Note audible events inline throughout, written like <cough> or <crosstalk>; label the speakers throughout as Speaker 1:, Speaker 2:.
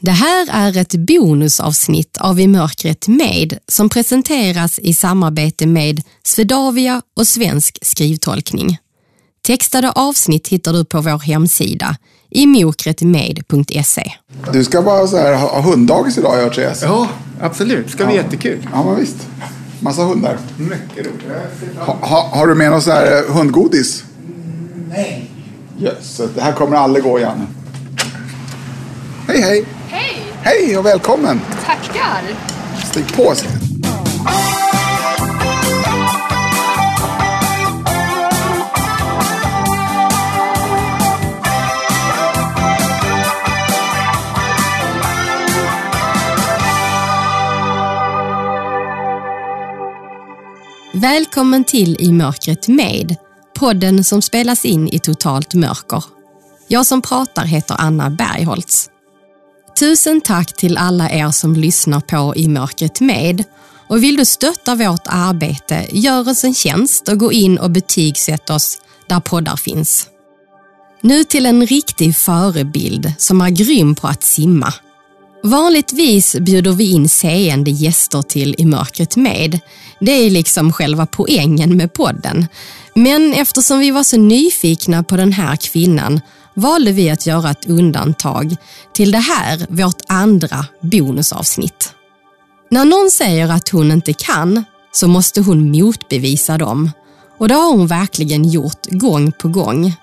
Speaker 1: Det här är ett bonusavsnitt av I mörkret med som presenteras i samarbete med Swedavia och Svensk skrivtolkning. Textade avsnitt hittar du på vår hemsida imokretmed.se.
Speaker 2: Du ska bara så här, ha hunddagis idag har jag hört sägas.
Speaker 3: Ja, absolut. Det ska bli jättekul.
Speaker 2: Ja, men visst. Massa hundar.
Speaker 3: Mycket roligt.
Speaker 2: Ha, ha, har du med någon så här eh, hundgodis?
Speaker 3: Nej.
Speaker 2: Jösses, det här kommer aldrig gå igen. Hej, hej!
Speaker 4: Hej!
Speaker 2: Hej och välkommen!
Speaker 4: Tackar!
Speaker 2: Stig på. Stig.
Speaker 1: Välkommen till I mörkret med, podden som spelas in i totalt mörker. Jag som pratar heter Anna Bergholtz. Tusen tack till alla er som lyssnar på I mörkret med och vill du stötta vårt arbete, gör oss en tjänst och gå in och betygsätt oss där poddar finns. Nu till en riktig förebild som är grym på att simma. Vanligtvis bjuder vi in seende gäster till I mörkret med. Det är liksom själva poängen med podden. Men eftersom vi var så nyfikna på den här kvinnan valde vi att göra ett undantag till det här, vårt andra bonusavsnitt. När någon säger att hon inte kan så måste hon motbevisa dem. Och det har hon verkligen gjort gång på gång.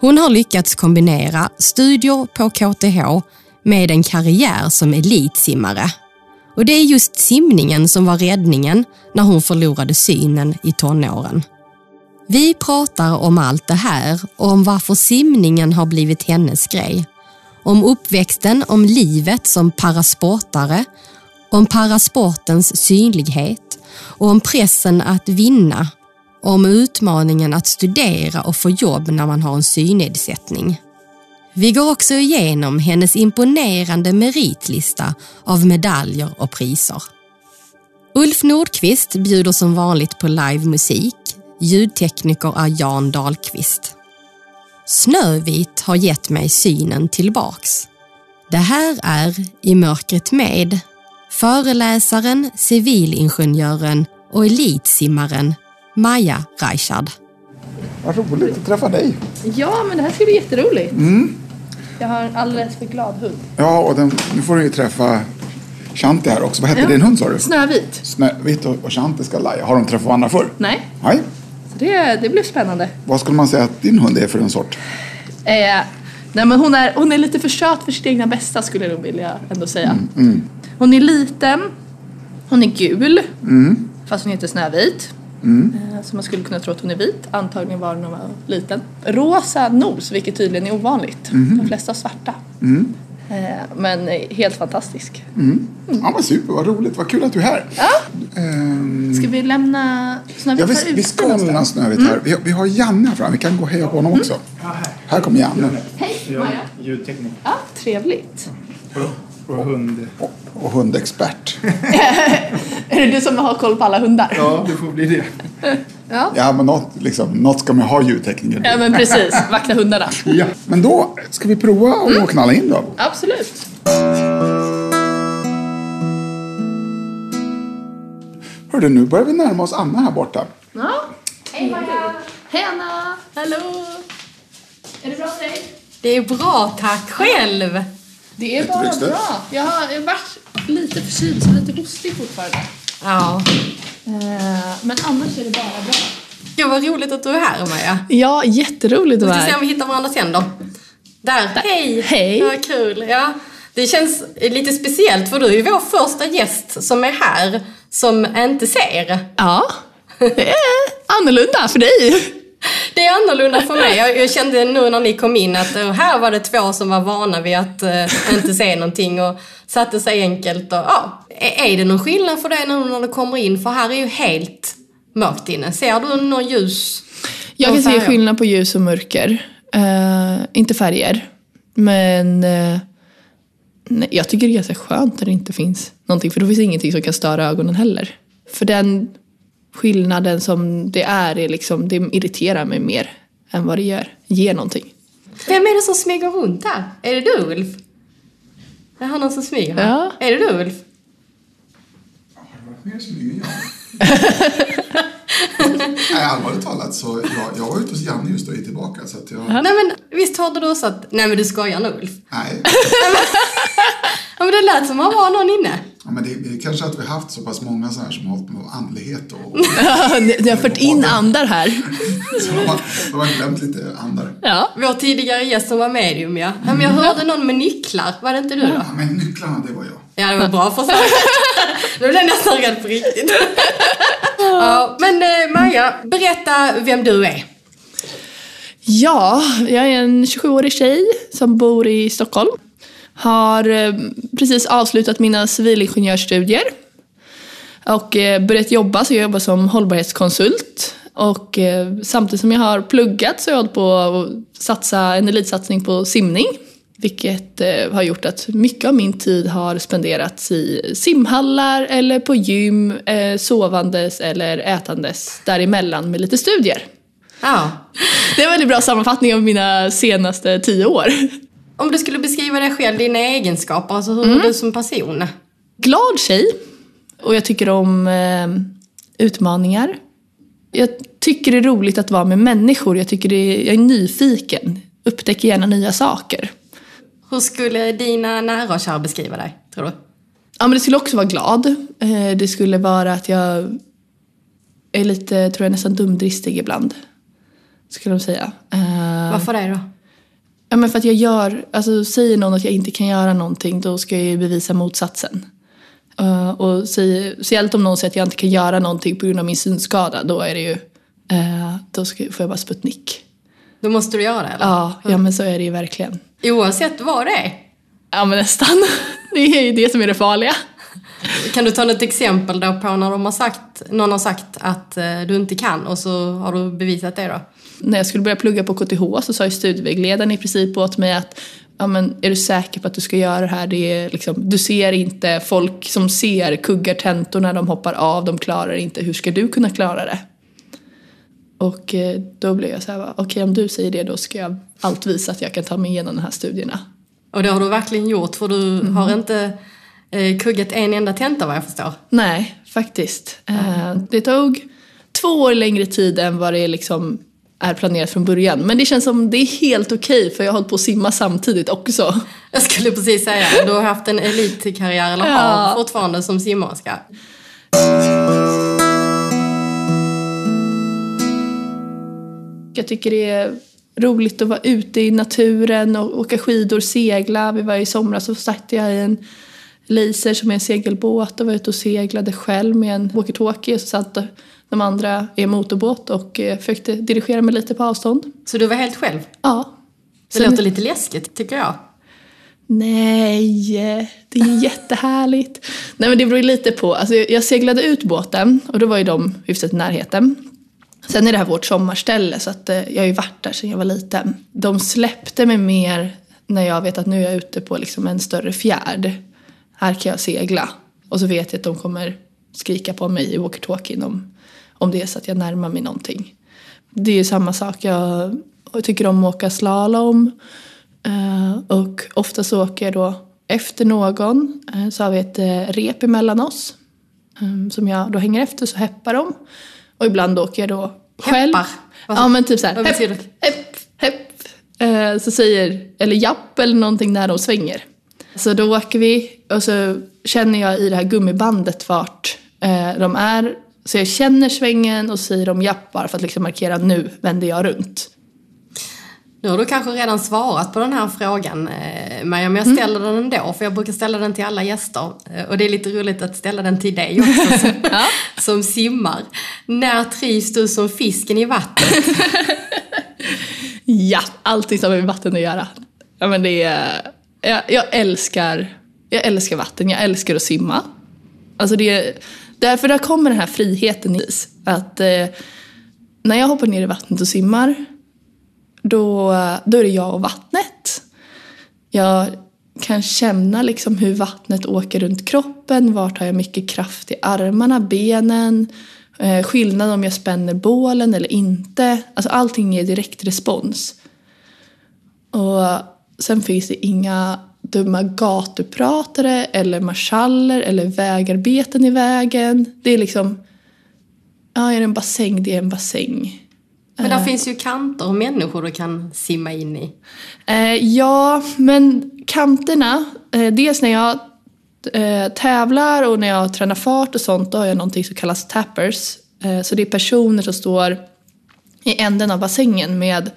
Speaker 1: Hon har lyckats kombinera studier på KTH med en karriär som elitsimmare. Och det är just simningen som var räddningen när hon förlorade synen i tonåren. Vi pratar om allt det här och om varför simningen har blivit hennes grej. Om uppväxten, om livet som parasportare, om parasportens synlighet och om pressen att vinna, om utmaningen att studera och få jobb när man har en synnedsättning. Vi går också igenom hennes imponerande meritlista av medaljer och priser. Ulf Nordqvist bjuder som vanligt på livemusik. Ljudtekniker är Jan Dahlqvist. Snövit har gett mig synen tillbaks. Det här är I mörkret med föreläsaren, civilingenjören och elitsimmaren Maja Reichard.
Speaker 2: Vad roligt att träffa dig.
Speaker 4: Ja, men det här ska bli jätteroligt. Jag har en alldeles för glad hund.
Speaker 2: Ja, och den, nu får du ju träffa Shanti här också. Vad hette din hund sa du?
Speaker 4: Snövit.
Speaker 2: Snövit och, och Shanti ska laja. Har de träffat varandra förr?
Speaker 4: Nej,
Speaker 2: Nej.
Speaker 4: Det, det blir spännande.
Speaker 2: Vad skulle man säga att din hund är för en sort?
Speaker 4: Eh, nej, men hon, är, hon är lite för söt för sitt egna bästa skulle jag vilja ändå säga. Hon är liten, hon är gul, fast hon heter Snövit. Eh, Så man skulle kunna tro att hon är vit. Antagligen var hon när var liten. Rosa nos, vilket tydligen är ovanligt. De flesta har svarta. Eh, Men eh, helt fantastisk.
Speaker 2: Ja, men super. Vad roligt. Vad kul att du är här.
Speaker 4: Ja.
Speaker 2: Ehm,
Speaker 4: Ska vi lämna Snövit
Speaker 2: Ja, vi,
Speaker 4: här
Speaker 2: vi ska lämna Snövit här. Vi, har- vi har Janne här fram. Vi kan gå och heja på honom också. Här kommer Janne.
Speaker 4: Hej Maja.
Speaker 3: Ljudteknik
Speaker 4: Ja, trevligt.
Speaker 3: och hund.
Speaker 2: Och, och hundexpert. <laughs>
Speaker 4: Är det du som har koll på alla hundar?
Speaker 3: Ja, det får bli det. <laughs>
Speaker 4: Ja,
Speaker 2: Ja, men något, liksom, något ska man ha ljudtekniker
Speaker 4: ja men precis. Vakta hundarna. <laughs>
Speaker 2: Ja, men då ska vi prova och knalla in då.
Speaker 4: Absolut.
Speaker 2: Hörru, nu börjar vi närma oss Anna här borta.
Speaker 4: Ja. Hej Maja. Hej Anna. Hallå. Är det bra för dig?
Speaker 1: Det är bra, tack själv!
Speaker 4: Det är bara bra. Jag har varit lite förkyld, så lite hostig fortfarande.
Speaker 1: Ja.
Speaker 4: Eh, Men annars är det bara bra.
Speaker 1: Ja, vad roligt att du är här Maja.
Speaker 4: Ja, jätteroligt att
Speaker 1: Vi
Speaker 4: vara
Speaker 1: ska se
Speaker 4: här.
Speaker 1: om vi hittar varandra sen då. Där, hej!
Speaker 4: Hej.
Speaker 1: Ja, kul. Ja. Det känns lite speciellt för du är ju vår första gäst som är här som inte ser.
Speaker 4: Ja, det är annorlunda för dig.
Speaker 1: Det är annorlunda för mig. Jag, jag kände nu när ni kom in att eh, här var det två som var vana vid att eh, inte se någonting och satte sig enkelt. Och, ja. Är det någon skillnad för dig nu när du kommer in? För här är ju helt mörkt inne. Ser du någon ljus?
Speaker 4: Jag kan se skillnad på ljus och mörker. Eh, inte färger. Men eh, nej, jag tycker det är ganska skönt när det inte finns någonting. För då finns det ingenting som kan störa ögonen heller. För den skillnaden som det är, är liksom, det irriterar mig mer än vad det gör, ger någonting.
Speaker 1: Vem är det som smyger runt här? Är det du Ulf? Jag har någon som smyger här.
Speaker 4: Ja.
Speaker 1: Är det du Ulf?
Speaker 2: Har det varit mer smyg än jag? <laughs> Nej, allvarligt talat så jag, jag var ute hos Janne just och är tillbaka så att jag...
Speaker 1: Nej men visst hörde du också att, nej men du skojar nu Ulf?
Speaker 2: Nej. <laughs>
Speaker 1: Ja men det lät som att han var någon inne.
Speaker 2: Ja, men det, det är kanske att vi har haft så pass många så här som har hållit på med andlighet och... <laughs>
Speaker 4: Ni, ni har fört in andar här. <laughs>
Speaker 2: så de har, de har glömt lite andar.
Speaker 4: Ja.
Speaker 1: Vår tidigare gäst som var medium ja. ja men jag hörde någon med nycklar, var det inte du då?
Speaker 2: Ja, men nycklarna, det var jag.
Speaker 1: Ja, det var bra försök. Nu blev jag nästan rädd på riktigt. Ja, men eh, Maja, berätta vem du är.
Speaker 4: Ja, jag är en 27-årig tjej som bor i Stockholm. Har eh, precis avslutat mina civilingenjörsstudier. Och eh, börjat jobba, så jag jobbar som hållbarhetskonsult. Och eh, samtidigt som jag har pluggat så har jag hållit på att satsa en elitsatsning på simning. Vilket eh, har gjort att mycket av min tid har spenderats i simhallar eller på gym, eh, sovandes eller ätandes däremellan med lite studier.
Speaker 1: Ja.
Speaker 4: Det är en väldigt bra sammanfattning av mina senaste tio år.
Speaker 1: Om du skulle beskriva dig själv, dina egenskaper, alltså hur är du som person?
Speaker 4: Glad tjej. Och jag tycker om eh, utmaningar. Jag tycker det är roligt att vara med människor. Jag tycker det är, jag är nyfiken. Upptäcker gärna nya saker.
Speaker 1: Hur skulle dina nära och kära beskriva dig, tror du?
Speaker 4: Ja, men det skulle också vara glad. Eh, det skulle vara att jag är lite, tror jag, nästan dumdristig ibland. Skulle de säga. Eh,
Speaker 1: Varför det då?
Speaker 4: Ja, men för att jag gör, alltså säger någon att jag inte kan göra någonting då ska jag ju bevisa motsatsen. Uh, och säger, speciellt om någon säger att jag inte kan göra någonting på grund av min synskada, då är det ju, uh, då ska, får jag bara sputnik.
Speaker 1: Då måste du göra det, eller?
Speaker 4: Ja, ja men så är det ju verkligen.
Speaker 1: Oavsett vad det är.
Speaker 4: Ja men nästan. <laughs> Det är ju det som är det farliga.
Speaker 1: Kan du ta något exempel då på när de har sagt, någon har sagt att eh, du inte kan och så har du bevisat det då?
Speaker 4: När jag skulle börja plugga på KTH så sa ju studievägledaren i princip åt mig att ja, men är du säker på att du ska göra det här? Det är liksom, du ser inte folk som ser kuggar tentor när de hoppar av, de klarar inte. Hur ska du kunna klara det? Och eh, då blev jag så här, okej okay, om du säger det då ska jag allt visa att jag kan ta mig igenom de här studierna.
Speaker 1: Och det har du verkligen gjort för du har inte eh, kuggat en enda tenta vad jag förstår.
Speaker 4: Nej, faktiskt. Eh, det tog två år längre tid än vad det liksom är planerat från början. Men det känns som det är helt okej okay, för jag har hållit på att simma samtidigt också. <laughs>
Speaker 1: Jag skulle precis säga du har haft en elitkarriär eller
Speaker 4: Ja.
Speaker 1: har fortfarande som simmerska.
Speaker 4: Jag tycker det är roligt att vara ute i naturen och åka skidor, segla. Vi var i somras så satt jag i en laser som är en segelbåt och var ute och seglade själv med en walkie-talkie. Så satt de andra i en motorbåt och eh, försökte dirigera mig lite på avstånd.
Speaker 1: Så du var helt själv?
Speaker 4: Ja.
Speaker 1: Det
Speaker 4: Sen-
Speaker 1: låter lite läskigt tycker jag.
Speaker 4: Nej, det är <laughs> jättehärligt. Nej men det beror ju lite på. Alltså, jag jag seglade ut båten och då var ju de hyfsat i närheten. Sen är det här vårt sommarställe så att eh, jag har ju varit där sedan jag var liten. De släppte mig mer när jag vet att nu är jag ute på liksom en större fjärd. Här kan jag segla. Och så vet jag att de kommer skrika på mig i walkie-talkien om, om det är så att jag närmar mig någonting. Det är ju samma sak. Jag tycker om att åka slalom. Eh, och ofta så åker jag då efter någon. Eh, så har vi ett rep emellan oss. som jag då hänger efter så heppar de. Och ibland åker jag då själv.
Speaker 1: Heppar?
Speaker 4: Ja men typ såhär.
Speaker 1: betyder
Speaker 4: hepp, hepp, hepp. Eh, så säger, eller japp eller någonting när de svänger. Så då åker vi och så känner jag i det här gummibandet vart eh, de är. Så jag känner svängen och säger de japp bara för att liksom markera nu vänder jag runt.
Speaker 1: Nu har du kanske redan svarat på den här frågan eh, Maja, men jag ställer den ändå för jag brukar ställa den till alla gäster. Eh, Och det är lite roligt att ställa den till dig också som, <laughs> <laughs> som simmar. När trivs du som fisken i vattnet? <laughs>
Speaker 4: Ja, allting som har med vatten att göra. Ja, men det är, jag, jag, älskar, jag älskar vatten, jag älskar att simma. Alltså det är, därför där kommer den här friheten i att eh, när jag hoppar ner i vattnet och simmar då, då är det jag och vattnet. Jag kan känna liksom hur vattnet åker runt kroppen, vart har jag mycket kraft i armarna, benen, eh, skillnad om jag spänner bålen eller inte. Alltså allting är direkt respons. Och sen finns det inga dumma gatupratare eller marschaller eller vägarbeten i vägen. Det är liksom, ja är det en bassäng, det är en bassäng.
Speaker 1: Men där finns ju kanter och människor du kan simma in i.
Speaker 4: Eh, ja, men kanterna, eh, dels när jag tävlar och när jag tränar fart och sånt, då har jag någonting som kallas tappers. Så det är personer som står i änden av bassängen med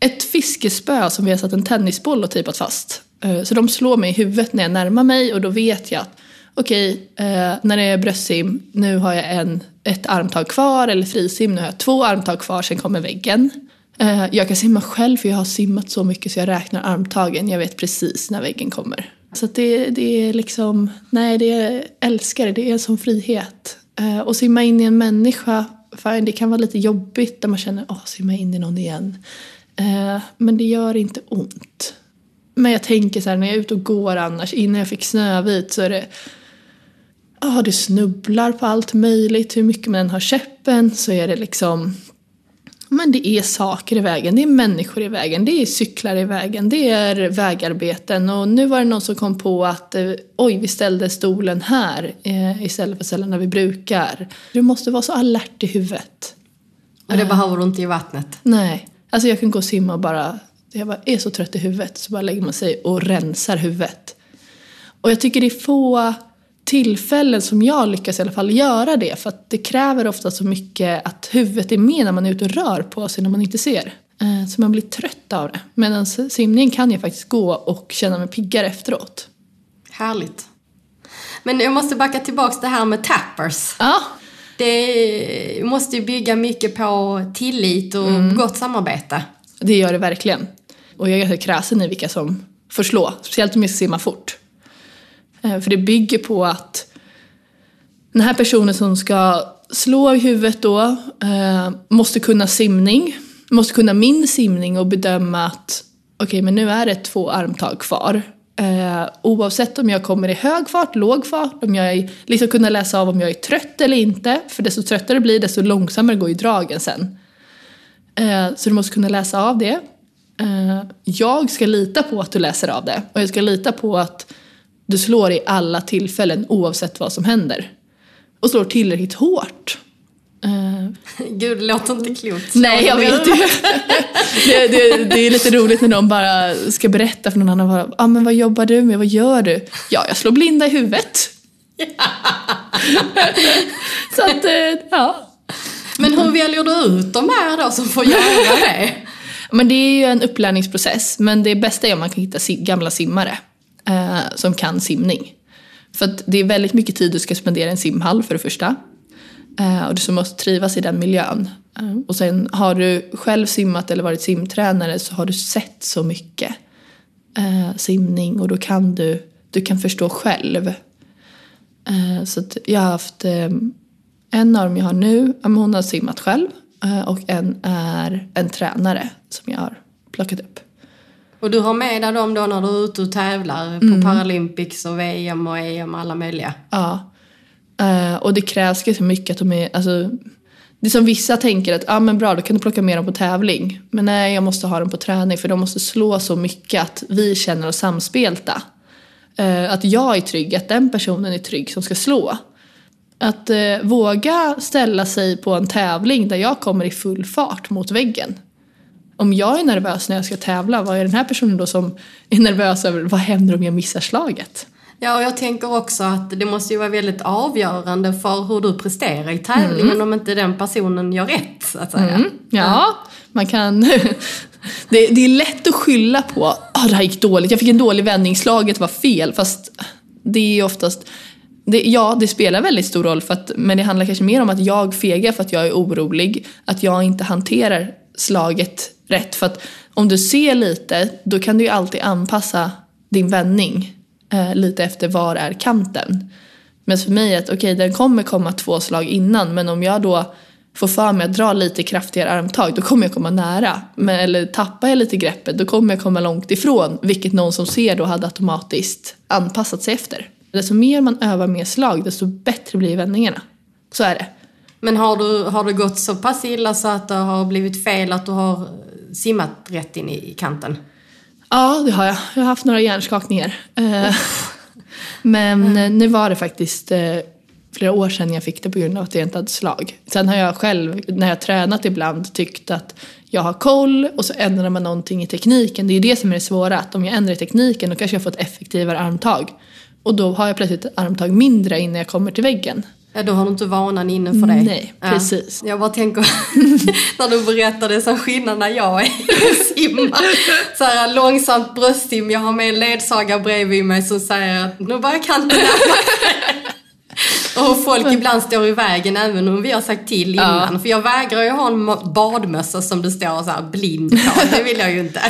Speaker 4: ett fiskespö som vi har satt en tennisboll och tejpat fast. Så de slår mig i huvudet när jag närmar mig och då vet jag att okej, eh, när det är bröstsim, nu har jag en, ett armtag kvar eller frisim, nu har jag två armtag kvar, sen kommer väggen. Eh, jag kan simma själv för jag har simmat så mycket så jag räknar armtagen, jag vet precis när väggen kommer. Så att det, det är liksom, nej det är, jag älskar det, det är en sån frihet. Eh, och simma in i en människa, fine, det kan vara lite jobbigt när man känner, åh, simma in i någon igen. Eh, men det gör inte ont. Men jag tänker så här, när jag är ute och går annars, innan jag fick Snövit så är det Ja, du snubblar på allt möjligt. Hur mycket man än har käppen så är det liksom men det är saker i vägen, det är människor i vägen, det är cyklar i vägen, det är vägarbeten och nu var det någon som kom på att eh, oj, vi ställde stolen här eh, istället för ställen där vi brukar. Du måste vara så alert i huvudet.
Speaker 1: Och det behöver du inte i vattnet.
Speaker 4: Nej, alltså jag kan gå och simma och bara, jag bara är så trött i huvudet så bara lägger man sig och rensar huvudet. Och jag tycker det är få tillfällen som jag lyckas i alla fall göra det för att det kräver ofta så mycket att huvudet är med när man är ute och rör på sig när man inte ser. Eh, Så man blir trött av det. Medan simning kan jag faktiskt gå och känna mig piggare efteråt.
Speaker 1: Härligt. Men jag måste backa tillbaks det här med tappers.
Speaker 4: Ja,
Speaker 1: Det måste ju bygga mycket på tillit och gott samarbete.
Speaker 4: det gör det verkligen. Och jag är ganska kräsen i vilka som får slå, speciellt om jag ska simma fort. Eh, för det bygger på att den här personen som ska slå i huvudet då eh, måste kunna simning, måste kunna min simning och bedöma att okej, men nu är det två armtag kvar. Eh, oavsett om jag kommer i hög fart, låg fart, om jag är, liksom kunna läsa av om jag är trött eller inte. För desto tröttare det blir, desto långsammare går ju dragen sen. Eh, så du måste kunna läsa av det. Eh, jag ska lita på att du läser av det. Och jag ska lita på att du slår i alla tillfällen oavsett vad som händer. Och slår tillräckligt hårt. Eh,
Speaker 1: Gud, det låter inte klokt.
Speaker 4: nej, jag vet ju. <laughs> det, det, det är lite roligt när de bara ska berätta för någon annan. Ja, ah, men vad jobbar du med? Vad gör du? Ja, jag slår blinda i huvudet. <laughs> Så att, eh, ja.
Speaker 1: Men hur väljer du ut de här då som får göra det? <laughs>
Speaker 4: Men det är ju en upplärningsprocess. Men det bästa är om man kan hitta gamla simmare eh, som kan simning. För att det är väldigt mycket tid du ska spendera i en simhall för det första. Eh, och du måste trivas i den miljön. Eh, och sen har du själv simmat eller varit simtränare så har du sett så mycket eh, simning och då kan du, du kan förstå själv. Eh, så jag har haft eh, en av dem jag har nu, hon har simmat själv eh, och en är en tränare som jag har plockat upp.
Speaker 1: Och du har med dig dem då när du är ute och tävlar på Paralympics och VM och EM alla möjliga?
Speaker 4: Ja. Eh, och det krävs ganska mycket att de är, alltså, det är som vissa tänker att, ah, men bra då kan du plocka med dem på tävling. Men nej, jag måste ha dem på träning för de måste slå så mycket att vi känner oss samspelta. Eh, att jag är trygg, att den personen är trygg som ska slå. Att eh, våga ställa sig på en tävling där jag kommer i full fart mot väggen. Om jag är nervös när jag ska tävla, vad är den här personen då som är nervös över vad händer om jag missar slaget?
Speaker 1: Ja, och jag tänker också att det måste ju vara väldigt avgörande för hur du presterar i tävlingen om inte den personen gör rätt, så att säga.
Speaker 4: Mm, ja, man kan... <laughs> det, det är lätt att skylla på att det här gick dåligt, jag fick en dålig vändning, slaget var fel. Fast det är oftast... Det, ja, det spelar väldigt stor roll, för att, men det handlar kanske mer om att jag fegar för att jag är orolig. Att jag inte hanterar slaget rätt. För att om du ser lite, då kan du ju alltid anpassa din vändning eh, lite efter var är kanten. Men för mig är att okej, den kommer komma två slag innan, men om jag då får för mig att dra lite kraftigare armtag, då kommer jag komma nära. Men, eller tappar jag lite greppet, då kommer jag komma långt ifrån, vilket någon som ser då hade automatiskt anpassat sig efter. Desto mer man övar med slag, desto bättre blir vändningarna. Så är det.
Speaker 1: Men har du, har det gått så pass illa så att det har blivit fel att du har simmat rätt in i kanten?
Speaker 4: Ja, det har jag. Jag har haft några hjärnskakningar. Eh, <laughs> Men eh, nu var det faktiskt eh, flera år sedan jag fick det på grund av att jag inte hade slag. Sen har jag själv, när jag tränat ibland, tyckt att jag har koll och så ändrar man någonting i tekniken. Det är ju det som är det svåra, att om jag ändrar i tekniken då kanske jag får ett effektivare armtag. Och då har jag plötsligt ett armtag mindre innan jag kommer till väggen.
Speaker 1: Ja, då har du inte vanan inne för dig.
Speaker 4: Nej,
Speaker 1: Ja.
Speaker 4: precis.
Speaker 1: Jag bara tänker, <laughs> när du berättade som skillnad när jag <laughs> simmar. Så här långsamt bröstsim, jag har med en ledsagare bredvid mig som säger att nu börjar kanten. <laughs> Och folk ibland står i vägen även om vi har sagt till innan. För jag vägrar ju ha en badmössa som det står så här blind på. Det vill jag ju inte.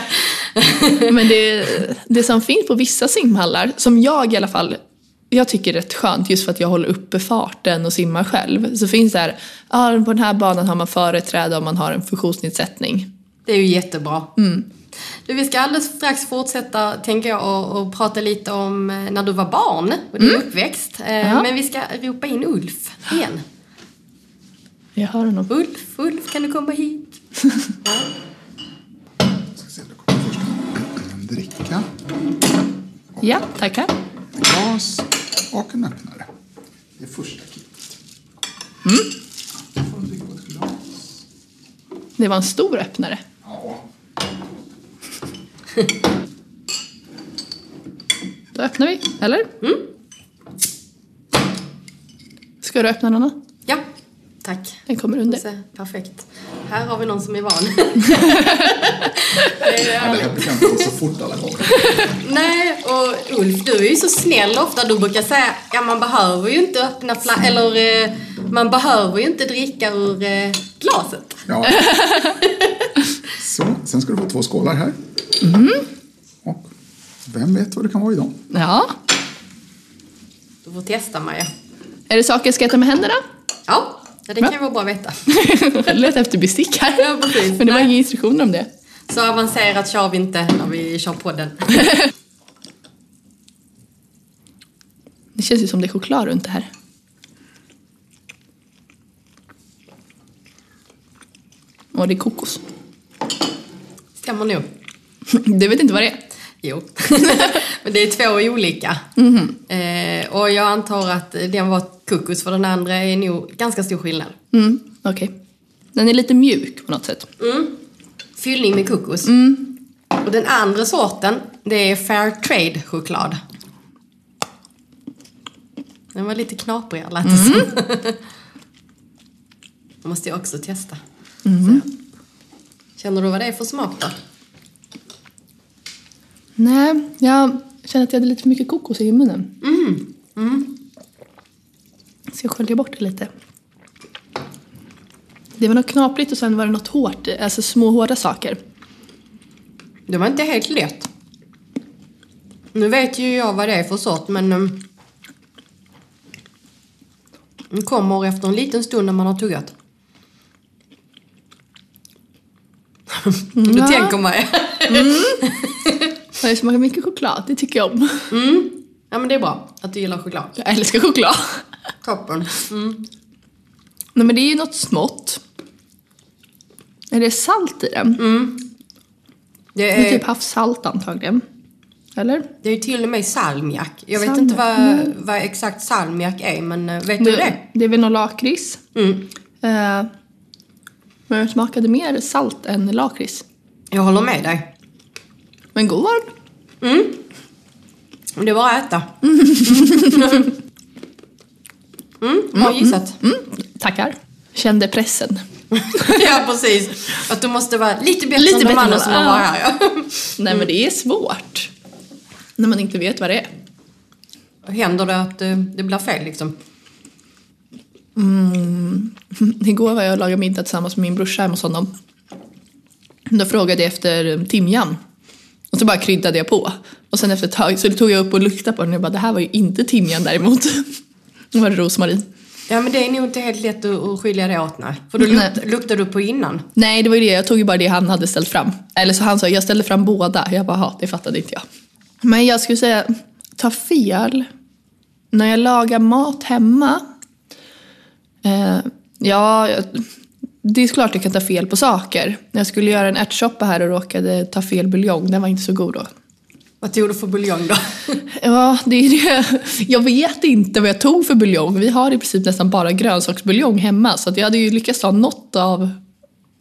Speaker 4: Men det, det som finns på vissa simhallar, som jag i alla fall jag tycker rätt skönt just för att jag håller uppe farten och simmar själv. Så finns det här, ja, på den här banan har man företräde om man har en funktionsnedsättning.
Speaker 1: Det är ju jättebra. Du, vi ska alldeles strax fortsätta, tänker jag, och, och prata lite om eh, när du var barn och din uppväxt. Eh,
Speaker 4: Ja.
Speaker 1: Men vi ska ropa in Ulf igen. <gasps>
Speaker 4: Jag hör honom.
Speaker 1: Ulf, Ulf, kan du komma hit? <laughs>
Speaker 2: Ska se, då kommer först en dricka,
Speaker 4: Ja, tackar.
Speaker 2: Glas och en öppnare. Det är första kittet.
Speaker 4: Mm. Det var en stor öppnare.
Speaker 2: Ja.
Speaker 4: Då öppnar vi, eller? Ska du öppna Nanna?
Speaker 1: Tack.
Speaker 4: Den kommer under.
Speaker 1: Perfekt. Här har vi någon som är van. <laughs>
Speaker 2: Det brukar inte gå så fort alla gånger.
Speaker 1: Nej, och Ulf, du är ju så snäll ofta. Du brukar säga, ja man behöver ju inte öppna fla- eller eh, man behöver ju inte dricka ur eh, glaset.
Speaker 2: Ja. <laughs> Så, sen ska du få två skålar här. Och vem vet vad det kan vara i dem?
Speaker 4: Ja.
Speaker 1: Du får testa Maja.
Speaker 4: Är det saker jag ska äta med händerna?
Speaker 1: Ja, ja, det kan ju vara bra att veta. <laughs>
Speaker 4: Letade efter bestick här.
Speaker 1: Ja, precis.
Speaker 4: Men det var inga instruktioner om det.
Speaker 1: Så avancerat kör vi inte när vi kör podden. <laughs>
Speaker 4: Det känns ju som det är choklad runt det här. Och det är kokos.
Speaker 1: Stämmer nog. <laughs>
Speaker 4: Du vet inte vad det är?
Speaker 1: Jo. <laughs> Men det är två olika. Eh, och jag antar att den var kokos för den andra är nog ganska stor skillnad.
Speaker 4: Mm, okej. Den är lite mjuk på något sätt.
Speaker 1: Fyllning med kokos. Och den andra sorten, det är fair trade choklad. Den var lite knaprigare lät det som. Det <laughs> måste jag också testa. Så. Känner du vad det är för smak då?
Speaker 4: Nej, jag känner att jag hade lite för mycket kokos i munnen. Så jag sköljer bort det lite. Det var något knaprigt och sen var det något hårt, alltså små hårda saker.
Speaker 1: Det var inte helt lätt. Nu vet ju jag vad det är för sort men um, den kommer efter en liten stund när man har tuggat. <laughs> du
Speaker 4: Ja.
Speaker 1: tänker mig. <laughs>
Speaker 4: Det smakar mycket choklad, det tycker jag om.
Speaker 1: ja men det är bra att du gillar choklad.
Speaker 4: Jag älskar choklad.
Speaker 1: Toppen. Mm.
Speaker 4: Nej men det är ju något smått. Är det salt i den?
Speaker 1: Det,
Speaker 4: Det är
Speaker 1: är,
Speaker 4: typ havssalt antagligen. Eller?
Speaker 1: det är ju till och med salmiak. Jag vet
Speaker 4: Salmiak,
Speaker 1: inte vad, vad exakt salmiak är men eh, vet du det?
Speaker 4: Det är väl någon lakrits.
Speaker 1: Mm.
Speaker 4: Eh, men det smakade mer salt än lakrits.
Speaker 1: Jag håller med dig.
Speaker 4: Men god var den.
Speaker 1: Det är bara att äta. <laughs> Mm, bra gissat.
Speaker 4: Mm, tackar. Kände pressen. <laughs>
Speaker 1: ja, precis. Att du måste vara lite bättre
Speaker 4: Lite
Speaker 1: än de andra som har varit här. Ja. <laughs>
Speaker 4: Nej men det är svårt. När man inte vet vad det är.
Speaker 1: Händer det att eh, det blir fel liksom?
Speaker 4: Igår var jag och lagade middag tillsammans med min brorsa hemma hos honom. Då frågade jag efter timjan. Och så bara kryddade jag på. Och sen efter ett tag så tog jag upp och luktade på den och jag bara det här var ju inte timjan däremot. <laughs> Då var det rosmarin.
Speaker 1: Ja, men det är nog inte helt lätt att, skilja det åt, nej. För då
Speaker 4: Nej.
Speaker 1: lukt, luktar du på innan.
Speaker 4: Nej det var ju det, jag tog ju bara det han hade ställt fram. Eller så han sa, jag ställde fram båda. Jag bara, "Ha, det fattade inte jag. Men jag skulle säga, ta fel. När jag lagar mat hemma. Eh, ja, jag- det är klart jag kan ta fel på saker. När jag skulle göra en ärtsoppa här och råkade ta fel buljong, den var inte så god då.
Speaker 1: Vad tog du för buljong då? <laughs>
Speaker 4: Ja, det är det. Jag vet inte vad jag tog för buljong. Vi har i princip nästan bara grönsaksbuljong hemma. Så jag hade ju lyckats ta något av,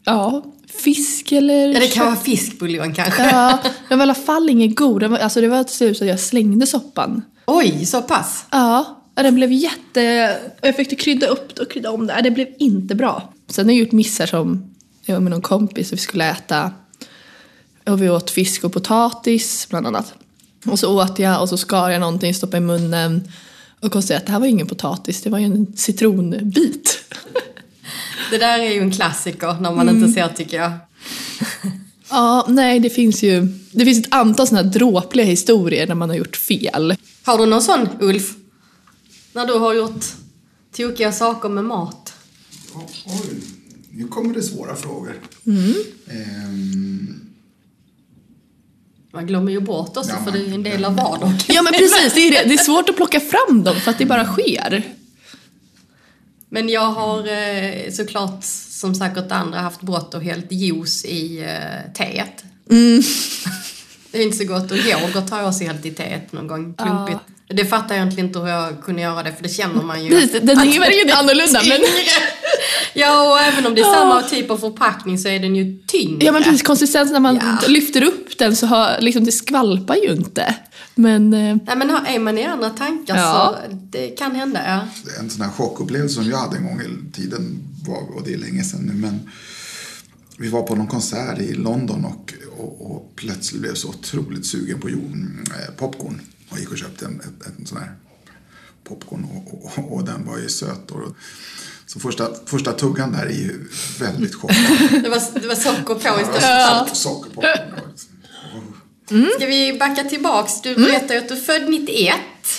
Speaker 4: ja, fisk eller...
Speaker 1: Ja, det kan vara fiskbuljong kanske.
Speaker 4: Ja, den var i alla fall ingen god. Den alltså det var till slut så att jag slängde soppan.
Speaker 1: Oj, så pass?
Speaker 4: Ja, den blev jätte... Jag fick krydda upp och krydda om det. Det blev inte bra. Sen har jag gjort missar som jag var med någon kompis och vi skulle äta. Och vi åt fisk och potatis bland annat. Och så åt jag och så skar jag någonting, stoppade i munnen. Och konstaterade att det här var ingen potatis, det var ju en citronbit. <laughs>
Speaker 1: Det där är ju en klassiker när man inte ser tycker jag. <laughs>
Speaker 4: Ja, nej det finns ju det finns ett antal sådana här dråpliga historier när man har gjort fel.
Speaker 1: Har du någon sån, Ulf? När du har gjort tokiga saker med mat?
Speaker 2: Oj, nu kommer det svåra frågor. Ehm,
Speaker 1: Man glömmer ju bort också
Speaker 2: Ja,
Speaker 1: för
Speaker 2: man
Speaker 1: det är en del av vardagen.
Speaker 4: Ja men precis, det är, det. det är svårt att plocka fram dem för att det bara sker.
Speaker 1: Men jag har eh, såklart, som säkert andra, haft brått och hällt juice i eh, teet. Det är inte så gott och yoghurt har jag också hällt i teet någon gång, klumpigt. Det fattar jag egentligen inte hur jag kunde göra det, för det känner man ju. <laughs>
Speaker 4: Precis, Den är verkligen annorlunda men... <laughs>
Speaker 1: Ja, och även om det är samma typ av förpackning så är den ju tyngre.
Speaker 4: Ja men precis, konsistensen när man
Speaker 1: Ja.
Speaker 4: lyfter upp den så har, liksom, det skvalpar ju inte. Men eh,
Speaker 1: Nej, men har- är man i andra tankar
Speaker 4: Ja.
Speaker 1: så det kan hända, ja.
Speaker 2: en sån här chockupplevelse som jag hade en gång i tiden, var, och det är länge sedan nu, men vi var på någon konsert i London och, och, och plötsligt blev så otroligt sugen på jord, eh, popcorn. Och gick och köpte en, en, en sån här popcorn och, och, och den var ju söt. Och, så första, första tuggan där är ju väldigt chockande. <laughs>
Speaker 1: Det var, det var socker på istället.
Speaker 2: Ja. Socker på.
Speaker 1: Ska vi backa tillbaks? Du berättade ju att du är född 91,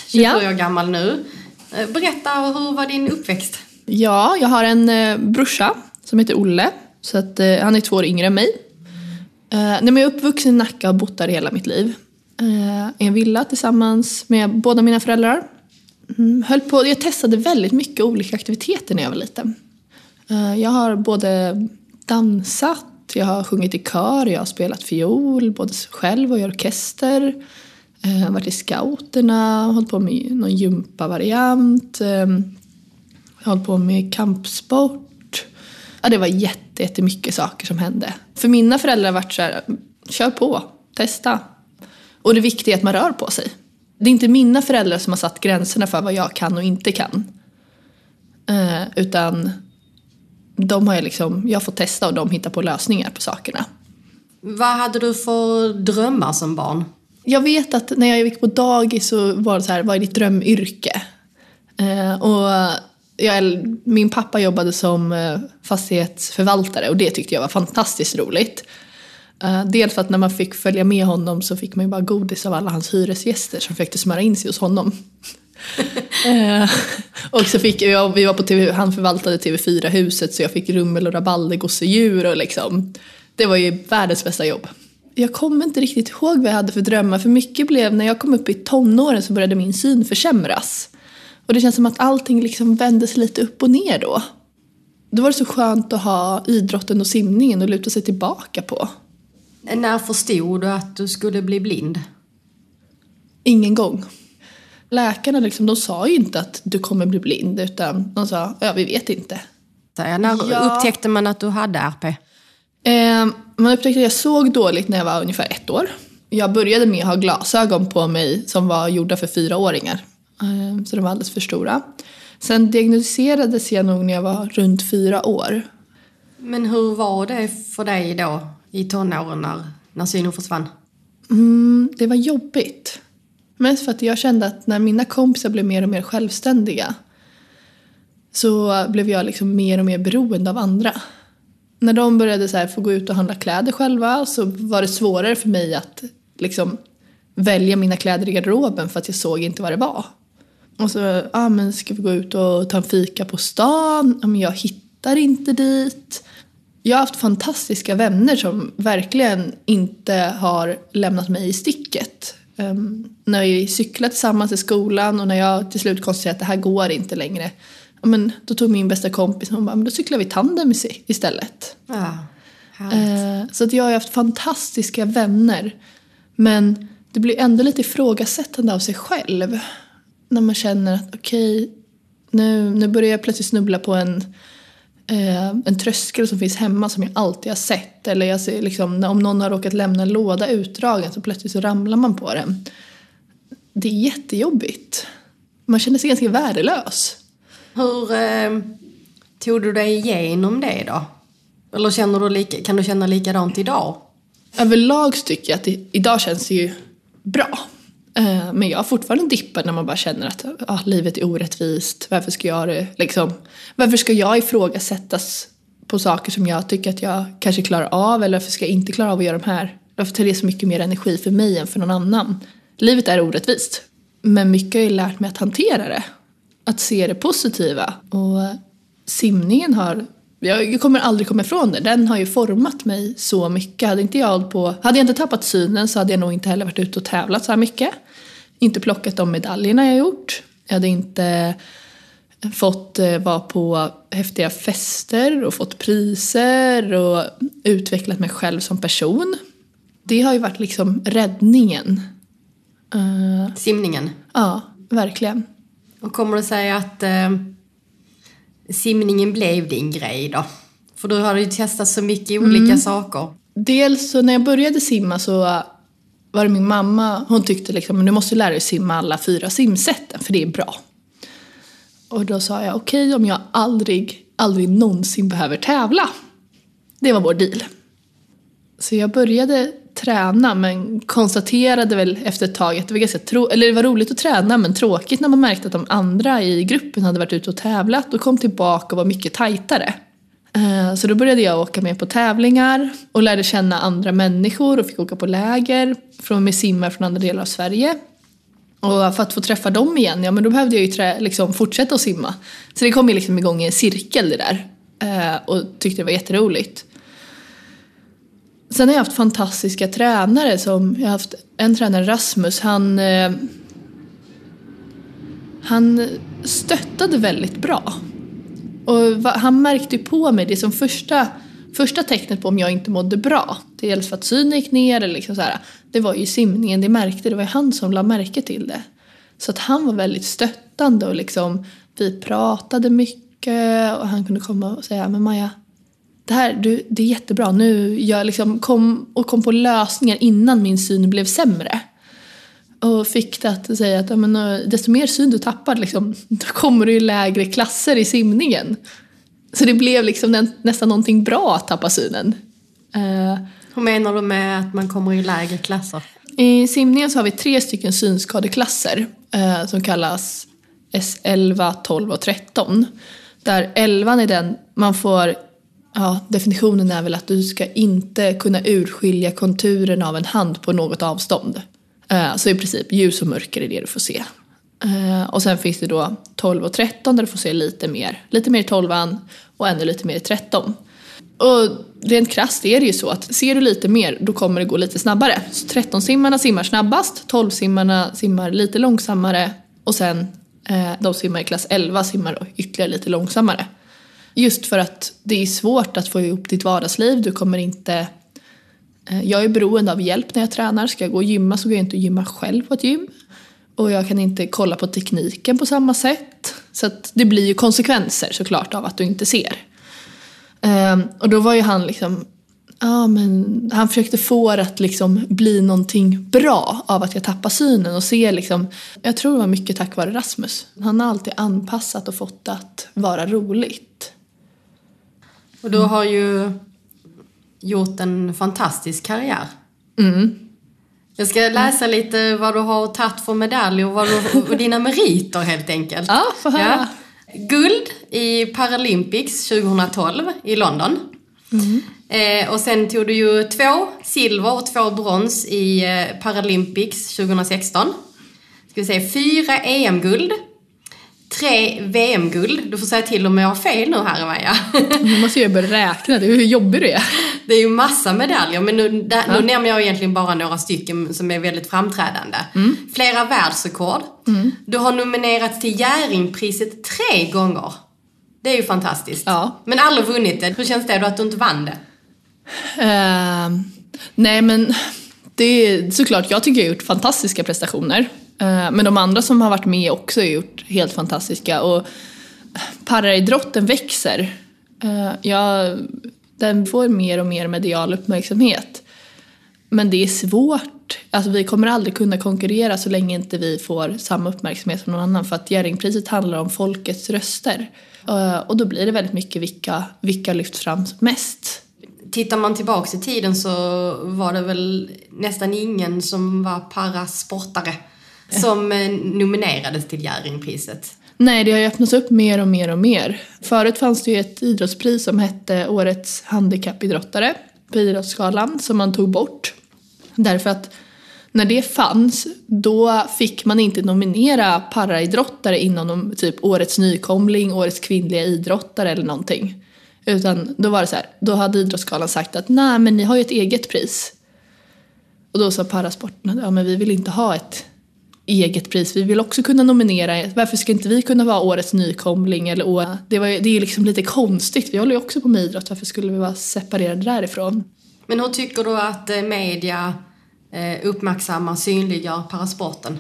Speaker 1: 27
Speaker 4: Ja.
Speaker 1: år gammal nu. Eh, Berätta, hur var din uppväxt?
Speaker 4: ja, jag har en eh, brorsa som heter Olle. Så att, eh, han är två år yngre än mig. Eh, nej, men jag är uppvuxen i Nacka och har bott där hela mitt liv. Eh, I en villa tillsammans med båda mina föräldrar. Mm, höll på, jag testade väldigt mycket olika aktiviteter när jag var liten. Eh, jag har både dansat, jag har sjungit i kör, jag har spelat fiol, både själv och i orkester. Eh, varit i scouterna, hållit på med någon gympavariant. Eh, jag har hållit på med kampsport. Ja, det var jätte, jättemycket saker som hände. För mina föräldrar har varit så här, kör på, testa. Och det viktiga är att man rör på sig. Det är inte mina föräldrar som har satt gränserna för vad jag kan och inte kan. Eh, utan de har jag liksom, jag får testa och de hittar på lösningar på sakerna.
Speaker 1: Vad hade du för drömmar som barn?
Speaker 4: Jag vet att när jag gick på dagis så var det så här, vad är ditt drömyrke? Eh, och jag, min pappa jobbade som eh, fastighetsförvaltare och det tyckte jag var fantastiskt roligt. Eh, dels för att när man fick följa med honom så fick man ju bara godis av alla hans hyresgäster som försökte smöra in sig hos honom. <laughs> Eh, och så fick jag, vi var på TV, han förvaltade TV4-huset så jag fick rummel och rabaldergosedjur och liksom. Det var ju världens bästa jobb. Jag kommer inte riktigt ihåg vad jag hade för drömmar för mycket blev, när jag kom upp i tonåren så började min syn försämras. Och det känns som att allting liksom vändes lite upp och ner då. Då var det så skönt att ha idrotten och simningen att luta sig tillbaka på.
Speaker 1: När förstod du att du skulle bli blind?
Speaker 4: Ingen gång. Läkarna liksom, de sa ju inte att du kommer bli blind utan de sa, ja vi vet inte.
Speaker 1: Jag, När
Speaker 4: Ja.
Speaker 1: upptäckte man att du hade RP?
Speaker 4: Eh, man upptäckte att jag såg dåligt när jag var ungefär ett år. Jag började med att ha glasögon på mig som var gjorda för fyraåringar. Eh, så de var alldeles för stora. Sen diagnostiserades jag nog när jag var runt fyra år.
Speaker 1: Men hur var det för dig då i tonåren när, när synen försvann?
Speaker 4: Mm, det var jobbigt. Mest för att jag kände att när mina kompisar blev mer och mer självständiga så blev jag liksom mer och mer beroende av andra. När de började så här få gå ut och handla kläder själva så var det svårare för mig att liksom välja mina kläder i garderoben för att jag såg inte vad det var. Och så, ah, men ska vi gå ut och ta en fika på stan? Ja, men jag hittar inte dit. Jag har haft fantastiska vänner som verkligen inte har lämnat mig i sticket. Um, när vi cyklar tillsammans i skolan och när jag till slut konstaterar att det här går inte längre. Ja, men, då tog min bästa kompis och hon bara, men då cyklar vi tandem istället.
Speaker 1: Ja, härligt.
Speaker 4: Eh, så att jag har haft fantastiska vänner. Men det blir ändå lite ifrågasättande av sig själv. När man känner att okej, nu, nu börjar jag plötsligt snubbla på en, eh, en tröskel som finns hemma som jag alltid har sett. Eller jag ser liksom, om någon har råkat lämna en låda utdragen så plötsligt så ramlar man på den. Det är jättejobbigt. Man känner sig ganska värdelös.
Speaker 1: Hur eh, tog du dig igenom det då? Eller känner du lika, kan du känna likadant idag?
Speaker 4: Överlag så tycker jag att det, idag känns det ju bra. Eh, men jag har fortfarande dippar när man bara känner att ah, livet är orättvist. Varför ska jag det, liksom, Varför ska jag ifrågasättas på saker som jag tycker att jag kanske klarar av eller varför ska jag inte klara av att göra de här? Varför tar det så mycket mer energi för mig än för någon annan? Livet är orättvist. Men mycket har ju lärt mig att hantera det. Att se det positiva. Och simningen har jag kommer aldrig komma ifrån det. Den har ju format mig så mycket. Hade, inte jag på, hade jag inte tappat synen så hade jag nog inte heller varit ute och tävlat så här mycket. Inte plockat de medaljerna jag gjort. Jag hade inte fått eh, vara på häftiga fester och fått priser och utvecklat mig själv som person. Det har ju varit liksom räddningen. Eh,
Speaker 1: Simningen.
Speaker 4: ja, verkligen.
Speaker 1: Och kommer det sig att eh, simningen blev din grej då? För du har ju testat så mycket olika saker.
Speaker 4: Dels så när jag började simma så var det min mamma, hon tyckte liksom du måste lära dig simma alla fyra simsätten för det är bra. Och då sa jag okej om jag aldrig, aldrig någonsin behöver tävla. Det var vår deal. Så jag började träna men konstaterade väl efter ett tag att det var ganska tro eller det var roligt att träna men tråkigt när man märkte att de andra i gruppen hade varit ute och tävlat och kom tillbaka och var mycket tajtare. Eh, så då började jag åka med på tävlingar och lärde känna andra människor och fick åka på läger från med simmare från andra delar av Sverige. Och för att få träffa dem igen, ja men då behövde jag ju trä, liksom fortsätta att simma. Så det kom ju liksom igång i en cirkel det där. Eh, och tyckte det var jätteroligt. Sen har jag haft fantastiska tränare som, jag har haft en tränare Rasmus, han eh, han stöttade väldigt bra. Och va- han märkte ju på mig det som första, första tecknet på om jag inte mådde bra. Dels för att synen gick ner eller liksom så här, Det var ju simningen, det märkte, det var ju han som la märke till det. Så att han var väldigt stöttande och liksom vi pratade mycket och han kunde komma och säga men Maja det här du, det är jättebra. Nu jag liksom kom och kom på lösningar innan min syn blev sämre. Och fick det att säga att ja, men, eh, desto mer syn du tappar liksom, <laughs> då kommer du i lägre klasser i simningen. Så det blev liksom nä, nästan någonting bra att tappa synen. Eh,
Speaker 1: Hur menar du med att man kommer i lägre klasser?
Speaker 4: I simningen så har vi tre stycken synskadeklasser eh, som kallas S11, 12 och 13. Där 11 är den man får, ja definitionen är väl att du ska inte kunna urskilja konturen av en hand på något avstånd. Eh, så i princip ljus och mörker är det du får se. Eh, och sen finns det då 12 och 13 där du får se lite mer. Lite mer i 12 och ännu lite mer i 13. Och rent krasst är det ju så att ser du lite mer då kommer det gå lite snabbare. Så 13-simmarna simmar snabbast, 12-simmarna simmar lite långsammare och sen eh, de simmar i klass 11 simmar ytterligare lite långsammare. Just för att det är svårt att få ihop ditt vardagsliv, du kommer inte eh, jag är beroende av hjälp när jag tränar. Ska jag gå och gymma så går jag inte och gymma själv på ett gym. Och jag kan inte kolla på tekniken på samma sätt. Så att det blir ju konsekvenser såklart av att du inte ser. Ehm, och då var ju han liksom, ja men han försökte få det att liksom bli någonting bra av att jag tappar synen och ser liksom, jag tror det var mycket tack vare Rasmus. Han har alltid anpassat och fått det att vara roligt.
Speaker 1: Och du har ju gjort en fantastisk karriär.
Speaker 4: Mm.
Speaker 1: Jag ska läsa lite vad du har tagit för medalj och, vad du, och dina meriter helt enkelt.
Speaker 4: Ja, få höra.
Speaker 1: Guld i Paralympics 2012 i London. Eh, och sen tog du ju två silver och två brons i eh, Paralympics 2016. Ska vi säga fyra EM-guld. Tre VM-guld. Du får säga till om jag har fel nu här Maja. <laughs>
Speaker 4: Nu måste jag börja räkna, det är hur jobbig du är.
Speaker 1: Det är ju massa medaljer, men nu, där, nu nämner jag egentligen bara några stycken som är väldigt framträdande. Flera världsrekord. Du har nominerats till Jerringpriset tre gånger. Det är ju fantastiskt.
Speaker 4: Ja.
Speaker 1: Men aldrig vunnit det. Hur känns det då att du inte vann det?
Speaker 4: Eh, nej men det är såklart, jag tycker jag har gjort fantastiska prestationer. Eh, men de andra som har varit med också har gjort helt fantastiska. Och eh, paraidrotten växer. Eh, ja, den får mer och mer medial uppmärksamhet. Men det är svårt. Alltså vi kommer aldrig kunna konkurrera så länge inte vi får samma uppmärksamhet som någon annan. För att Jerringpriset handlar om folkets röster. Och då blir det väldigt mycket vilka, vilka lyfts fram mest.
Speaker 1: Tittar man tillbaks i tiden så var det väl nästan ingen som var parasportare <laughs> som eh, nominerades till Jerringpriset.
Speaker 4: Nej, det har ju öppnats upp mer och mer och mer. Förut fanns det ju ett idrottspris som hette Årets handikappidrottare på Idrottsgalan som man tog bort. Därför att när det fanns, då fick man inte nominera paraidrottare inom typ Årets nykomling, Årets kvinnliga idrottare eller någonting. Utan då var det så här, då hade Idrottsgalan sagt att nej men ni har ju ett eget pris. Och då sa parasporten ja men vi vill inte ha ett eget pris. Vi vill också kunna nominera, varför ska inte vi kunna vara årets nykomling eller år? Det, var, det är liksom lite konstigt, vi håller ju också på med idrott, varför skulle vi vara separerade därifrån?
Speaker 1: Men hur tycker du att eh, media eh, uppmärksammar, synliggör parasporten?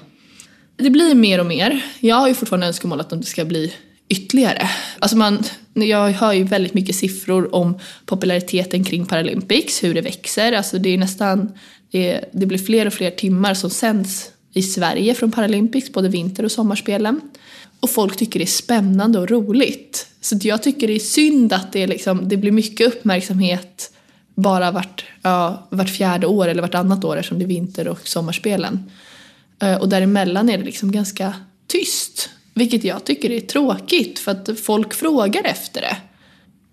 Speaker 4: Det blir mer och mer. Jag har ju fortfarande önskemål att det ska bli ytterligare. Alltså man, jag hör ju väldigt mycket siffror om populariteten kring Paralympics, hur det växer. Alltså det är nästan, det, det blir fler och fler timmar som sänds i Sverige från Paralympics, både vinter och sommarspelen. Och folk tycker det är spännande och roligt. Så jag tycker det är synd att det, liksom, det blir mycket uppmärksamhet bara vart, ja, vart fjärde år eller vartannat år eftersom det är vinter och sommarspelen. Eh, och däremellan är det liksom ganska tyst. Vilket jag tycker är tråkigt för att folk frågar efter det.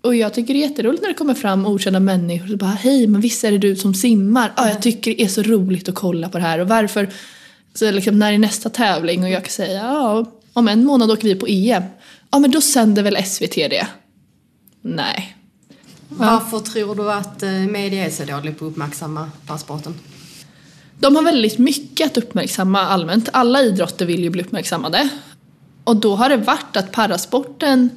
Speaker 4: Och jag tycker det är jätteroligt när det kommer fram okända människor och bara hej men visst är det du som simmar? Ja, jag tycker det är så roligt att kolla på det här och varför så liksom, när är nästa tävling? Och jag kan säga ja, om en månad åker vi på EM. Ja, men då sänder väl SVT det? Nej.
Speaker 1: Varför tror du att eh, media är så dålig på att uppmärksamma parasporten?
Speaker 4: De har väldigt mycket att uppmärksamma allmänt. Alla idrotter vill ju bli uppmärksammade. Och då har det varit att parasporten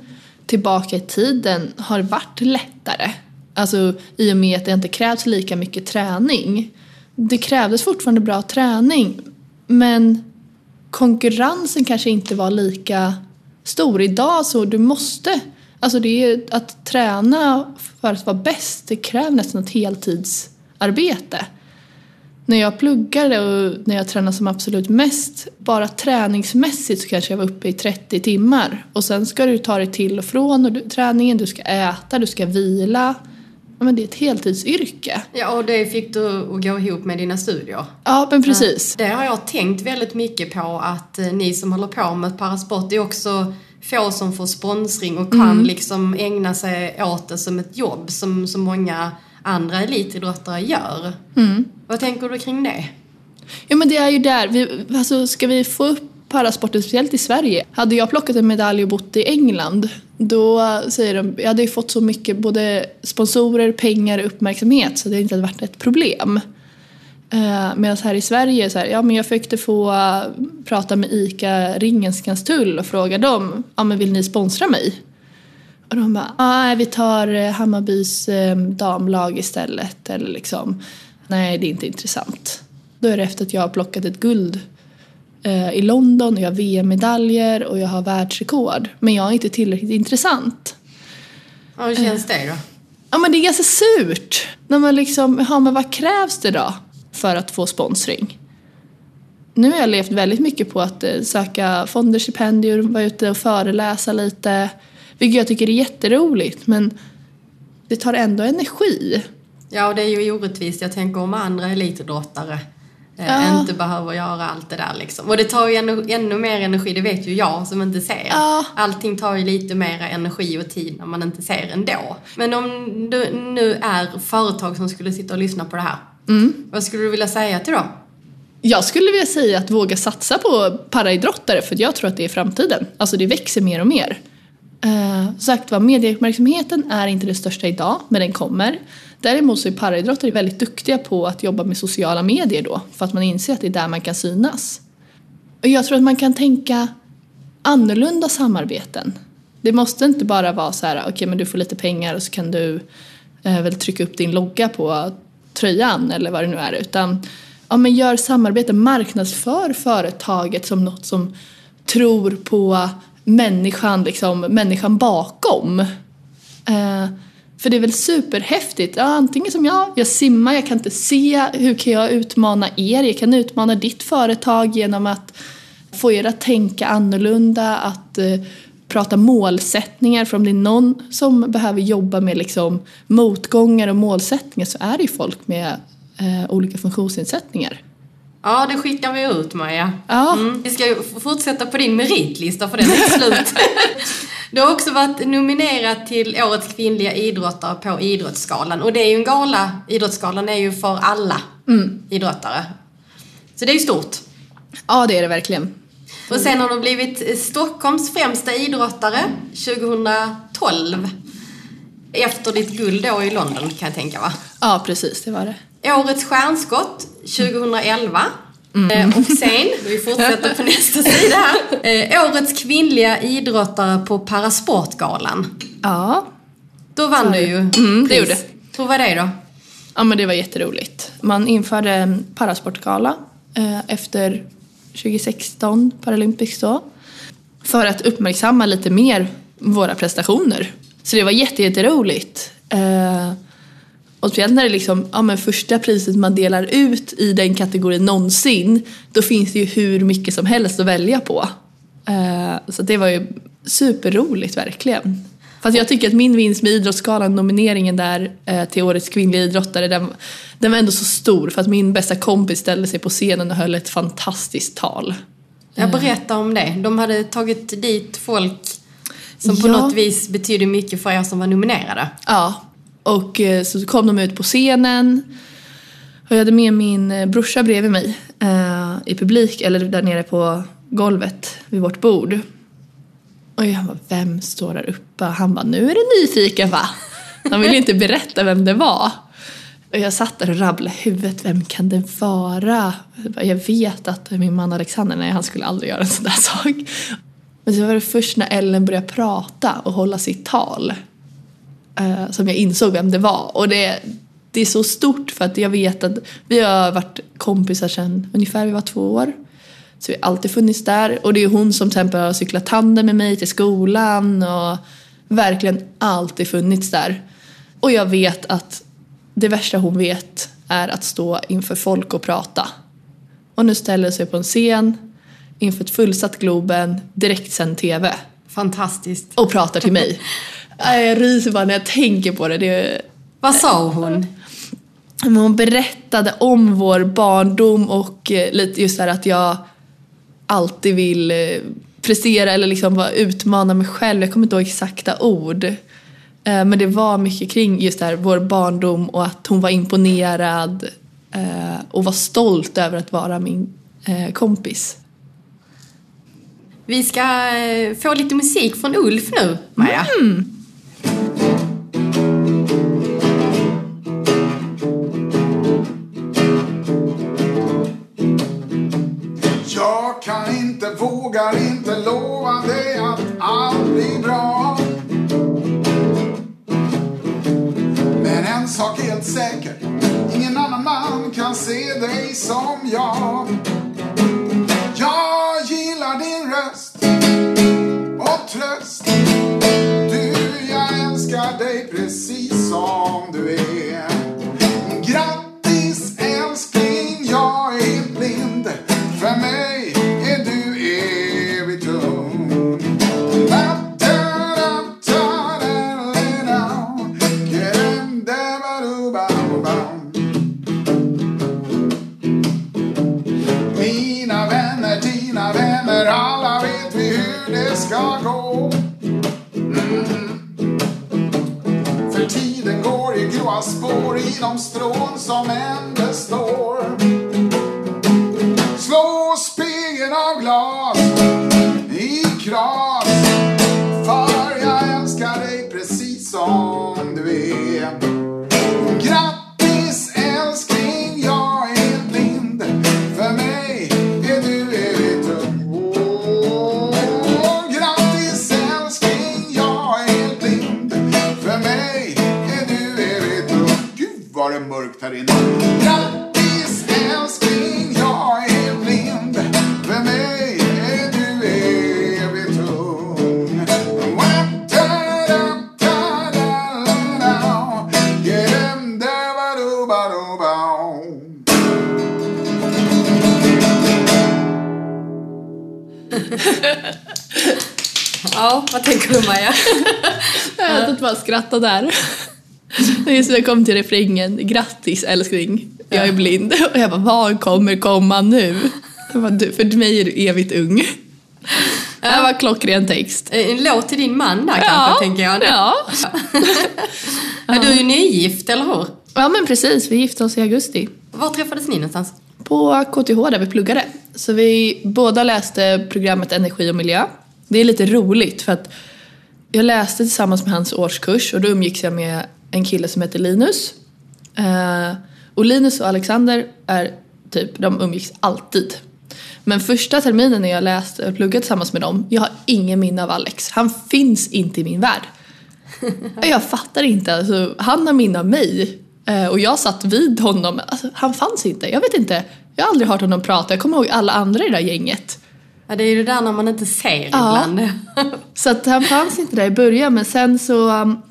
Speaker 4: tillbaka i tiden har varit lättare. Alltså i och med att det inte krävs lika mycket träning. Det krävdes fortfarande bra träning men konkurrensen kanske inte var lika stor. Idag så du måste, alltså det är att träna för att vara bäst, det kräver nästan ett heltidsarbete. När jag pluggade och när jag tränade som absolut mest, bara träningsmässigt så kanske jag var uppe i 30 timmar. Och sen ska du ta dig till och från och du, träningen, du ska äta, du ska vila. Men det är ett heltidsyrke.
Speaker 1: Ja, och det fick du att gå ihop med dina studier.
Speaker 4: Ja, men precis.
Speaker 1: Det har jag tänkt väldigt mycket på att eh, ni som håller på med parasport, är också få som får sponsring och kan liksom ägna sig åt det som ett jobb som så många andra elitidrottare gör. Vad tänker du kring det?
Speaker 4: Ja men det är ju där, vi, alltså ska vi få upp parasporten, speciellt i Sverige. Hade jag plockat en medalj och bott i England, då eh, säger de, jag hade ju fått så mycket både sponsorer, pengar och uppmärksamhet så det inte hade varit ett problem. Uh, Medan här i Sverige, så här, ja men jag försökte få uh, prata med ICA Ringenskans-Tull och fråga dem, ja men vill ni sponsra mig? Och de bara, ah, nej vi tar Hammarbys damlag istället. Eller liksom, nej det är inte intressant. Då är det efter att jag har plockat ett guld i London, och jag har VM-medaljer och jag har världsrekord. Men jag är inte tillräckligt intressant.
Speaker 1: Ja, hur känns det då?
Speaker 4: Ja men det är ganska surt. När man liksom, ja men vad krävs det då för att få sponsring? Nu har jag levt väldigt mycket på att eh, söka fonder, stipendier, vara ute och föreläsa lite. Vilket jag tycker är jätteroligt men det tar ändå energi.
Speaker 1: Ja, och det är ju orättvist. Jag tänker om andra elitidrottare eh,
Speaker 4: Ja.
Speaker 1: inte behöver göra allt det där liksom. Och det tar ju ännu, ännu mer energi, det vet ju jag som inte ser.
Speaker 4: Ja.
Speaker 1: Allting tar ju lite mer energi och tid när man inte ser ändå. Men om du nu är företag som skulle sitta och lyssna på det här.
Speaker 4: Mm.
Speaker 1: Vad skulle du vilja säga till dem?
Speaker 4: Jag skulle vilja säga att våga satsa på paraidrottare för jag tror att det är framtiden. Alltså det växer mer och mer. Uh, sagt var, medieuppmärksamheten är inte det största idag, men den kommer. Däremot så är paraidrottare väldigt duktiga på att jobba med sociala medier då, för att man inser att det är där man kan synas. Och jag tror att man kan tänka annorlunda samarbeten. Det måste inte bara vara så här, okej men du får lite pengar och så kan du eh, väl trycka upp din logga på tröjan eller vad det nu är. Utan ja, men gör samarbete, marknadsför företaget som något som tror på människan, liksom, människan bakom. Eh, för det är väl superhäftigt. Ja, antingen som jag, jag simmar, jag kan inte se. Hur kan jag utmana er? Jag kan utmana ditt företag genom att få er att tänka annorlunda, att eh, prata målsättningar. För om det är någon som behöver jobba med liksom, motgångar och målsättningar så är det ju folk med eh, olika funktionsnedsättningar.
Speaker 1: Ja, det skickar vi ut Maja.
Speaker 4: Ja.
Speaker 1: Mm. Vi ska ju fortsätta på din meritlista för den är <laughs> slut. Du har också varit nominerad till Årets kvinnliga idrottare på Idrottsgalan. Och det är ju en gala, Idrottsgalan är ju för alla idrottare. Så det är ju stort.
Speaker 4: Ja, det är det verkligen.
Speaker 1: Och sen har du blivit Stockholms främsta idrottare 2012. Efter ditt guld då i London kan jag tänka va?
Speaker 4: Ja, precis, det var det.
Speaker 1: Årets stjärnskott 2011. Eh, Och sen, <laughs> vi fortsätter på nästa sida. Eh, årets kvinnliga idrottare på Parasportgalan.
Speaker 4: Ja.
Speaker 1: Då vann du ju
Speaker 4: Mm, det gjorde.
Speaker 1: Hur var det då?
Speaker 4: Ja men det var jätteroligt. Man införde en parasportgala eh, efter 2016 Paralympics då. För att uppmärksamma lite mer våra prestationer. Så det var jätte, jätteroligt. Eh, och speciellt när det är liksom, ja, men första priset man delar ut i den kategorin någonsin. Då finns det ju hur mycket som helst att välja på. Eh, så det var ju superroligt verkligen. Fast jag tycker att min vinst med Idrottsgalan, nomineringen där eh, till Årets kvinnliga idrottare, den, den var ändå så stor för att min bästa kompis ställde sig på scenen och höll ett fantastiskt tal.
Speaker 1: Jag berättar om det. De hade tagit dit folk som på
Speaker 4: Ja.
Speaker 1: något vis betyder mycket för er som var nominerade.
Speaker 4: Ja, och eh, så kom de ut på scenen. Och jag hade med min eh, brorsa bredvid mig eh, i publik, eller där nere på golvet vid vårt bord. Och jag bara, vem står där uppe? Han bara, nu är du nyfiken va? De ville inte berätta vem det var. Och jag satt där och rabblade huvudet, vem kan det vara? Jag bara, Jag vet att min man Alexander, nej han skulle aldrig göra en sån där sak. Men så var det först när Ellen började prata och hålla sitt tal eh, som jag insåg vem det var. Och det, det är så stort för att jag vet att vi har varit kompisar sedan ungefär vi var två år. Så vi har alltid funnits där. Och det är hon som till exempel har cyklat tandem med mig till skolan och verkligen alltid funnits där. Och jag vet att det värsta hon vet är att stå inför folk och prata. Och nu ställer sig på en scen inför ett fullsatt Globen, direktsänd TV
Speaker 1: Fantastiskt.
Speaker 4: och pratar till mig. <laughs> Jag ryser bara när jag tänker på det. det.
Speaker 1: Vad sa hon?
Speaker 4: Men hon berättade om vår barndom och eh, lite just här att jag alltid vill eh, prestera eller liksom utmana mig själv. Jag kommer inte ihåg exakta ord. Eh, Men det var mycket kring just det här, vår barndom och att hon var imponerad och var stolt över att vara min kompis.
Speaker 1: Vi ska få lite musik från Ulf nu, Maja.
Speaker 2: Jag kan inte, vågar inte lova dig att allt blir bra. Men en sak är helt säker, ingen annan man kan se dig som jag. Jag gillar din röst och tröst. Du, jag älskar dig precis som du är. Går spår i de strån som än består. Slå spegeln av glas i kras. mörkt här inne. Grattis älskling, jag är blind. För mig är du evigt ung. <laughs>
Speaker 1: Ja, vad tänker du Maja?
Speaker 4: Jag vet inte vad jag skrattar där. Just när jag kom till refrängen, grattis älskling, jag är blind. <laughs> Och jag bara, vad kommer komma nu? Bara, du, för mig är du evigt ung. Det var klockren text.
Speaker 1: En låt till din man där kanske, tänker jag.
Speaker 4: Ja. <laughs>
Speaker 1: Men du är ju nygift, eller hur?
Speaker 4: ja, men precis. Vi gifte oss i augusti.
Speaker 1: Var träffades ni någonstans?
Speaker 4: På KTH där vi pluggade. Så vi båda läste programmet Energi och miljö. Det är lite roligt för att jag läste tillsammans med hans årskurs och då umgicks jag med en kille som heter Linus. Eh, och Linus och Alexander är typ, de umgicks alltid. Men första terminen när jag läste och pluggade tillsammans med dem, jag har ingen minne av Alex. Han finns inte i min värld. <laughs> Jag fattar inte. Alltså, han har minne av mig. Eh, och jag satt vid honom. Alltså, han fanns inte. Jag vet inte. Jag har aldrig hört honom prata. Jag kommer ihåg alla andra i det där gänget.
Speaker 1: Ja, det är ju det där när man inte ser ibland.
Speaker 4: Så att han fanns inte där i början. Men sen så um,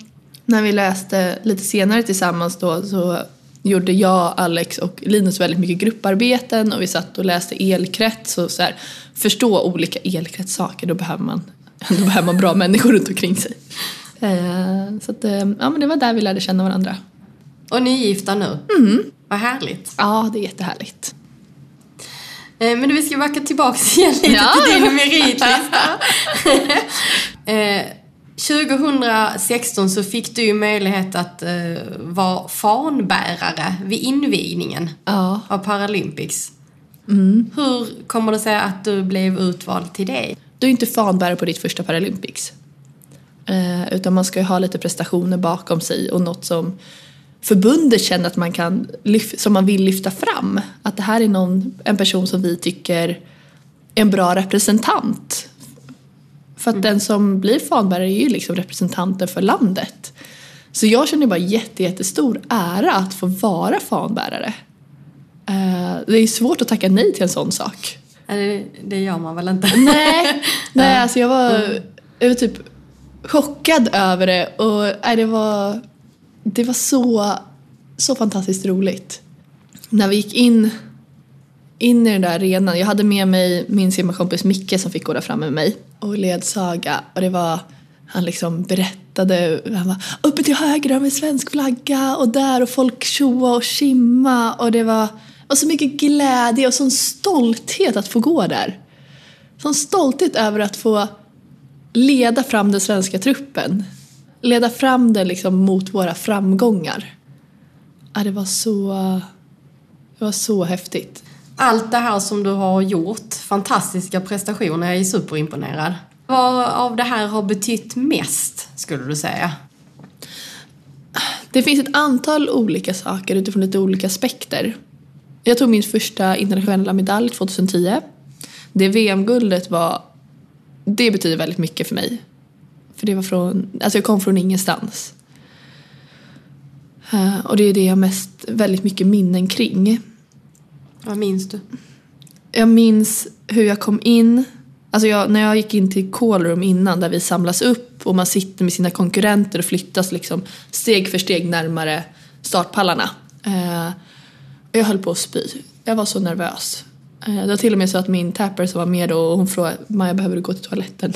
Speaker 4: när vi läste lite senare tillsammans då så gjorde jag, Alex och Linus väldigt mycket grupparbeten och vi satt och läste elkrets och så här, förstå olika elkretssaker. Då behöver man, <laughs> då behöver man bra människor runt omkring sig. Eh, så att, eh, ja, men det var där vi lärde känna varandra.
Speaker 1: Och ni är gifta nu?
Speaker 4: Mm.
Speaker 1: Vad härligt.
Speaker 4: Ja, det är jättehärligt.
Speaker 1: Eh, Men vi ska backa tillbaka igen lite
Speaker 4: Ja.
Speaker 1: till din meritlista. <laughs> eh, 2016 så fick du ju möjlighet att eh, vara fanbärare vid invigningen
Speaker 4: Ja.
Speaker 1: av Paralympics.
Speaker 4: Mm.
Speaker 1: Hur kommer det sig att du blev utvald till det?
Speaker 4: Du är inte fanbärare på ditt första Paralympics. Eh, utan man ska ju ha lite prestationer bakom sig och något som förbundet känner att man kan, som man vill lyfta fram. Att det här är någon, en person som vi tycker är en bra representant. För att den som blir fanbärare är ju liksom representanten för landet. Så jag känner bara jätte, jättestor ära att få vara fanbärare. Eh, det är svårt att tacka nej till en sån sak.
Speaker 1: Det gör man väl inte?
Speaker 4: Nej, <laughs> nej alltså jag var, jag var typ chockad över det och nej, det var, det var så, så fantastiskt roligt. När vi gick in, in i den där arenan, jag hade med mig min simmarkompis Micke som fick gå där fram med mig och ledsaga och det var, han liksom berättade, han var uppe till höger har vi svensk flagga och där och folk tjoa och kimma och det var, och så mycket glädje och sån stolthet att få gå där. Sån stolthet över att få leda fram den svenska truppen. Leda fram den liksom mot våra framgångar. Ja, det var så... Det var så häftigt.
Speaker 1: Allt det här som du har gjort, fantastiska prestationer, jag är superimponerad. Vad av det här har betytt mest, skulle du säga?
Speaker 4: Det finns ett antal olika saker utifrån lite olika aspekter. Jag tog min första internationella medalj 2010. Det VM-guldet var... Det betyder väldigt mycket för mig. För det var från... Alltså jag kom från ingenstans. Eh, och det är det jag har mest, väldigt mycket minnen kring.
Speaker 1: Vad minns du?
Speaker 4: Jag minns hur jag kom in. Alltså jag, när jag gick in till callroom innan där vi samlas upp och man sitter med sina konkurrenter och flyttas liksom steg för steg närmare startpallarna. Eh, jag höll på att spy. Jag var så nervös. Eh, det var till och med så att min tapper som var med då och hon frågade Maja behöver du gå till toaletten?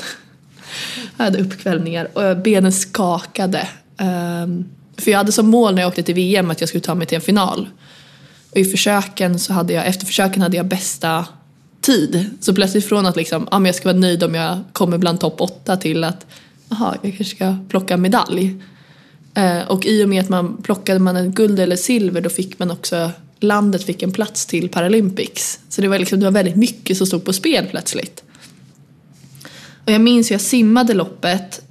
Speaker 4: <laughs> jag hade uppkvällningar och benen skakade. Eh, för jag hade som mål när jag åkte till VM att jag skulle ta mig till en final. Och i försöken så hade jag, efter försöken hade jag bästa tid. Så plötsligt från att liksom, ah, men jag ska vara nöjd om jag kommer bland topp åtta till att, jaha, jag kanske ska plocka medalj. Eh, och i och med att man plockade man en guld eller silver då fick man också, landet fick en plats till Paralympics. Så det var liksom, det var väldigt mycket som stod på spel plötsligt. Och jag minns hur jag simmade loppet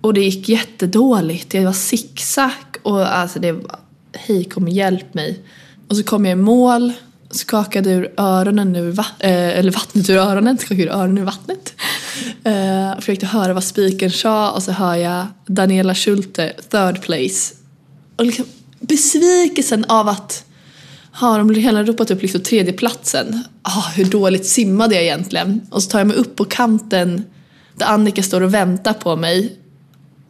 Speaker 4: och det gick jättedåligt. Jag var zigzag och alltså det var, hej kom och hjälp mig. Och så kom jag i mål, skakade ur öronen ur va- eh, eller vattnet ur öronen, skakade ur öronen ur vattnet. Eh, försökte höra vad spiken sa och så hör jag Daniela Schulte, third place. Och liksom besvikelsen av att har de hela ropat upp liksom tredjeplatsen. Ah, hur dåligt simmade jag egentligen? Och så tar jag mig upp på kanten där Annika står och väntar på mig.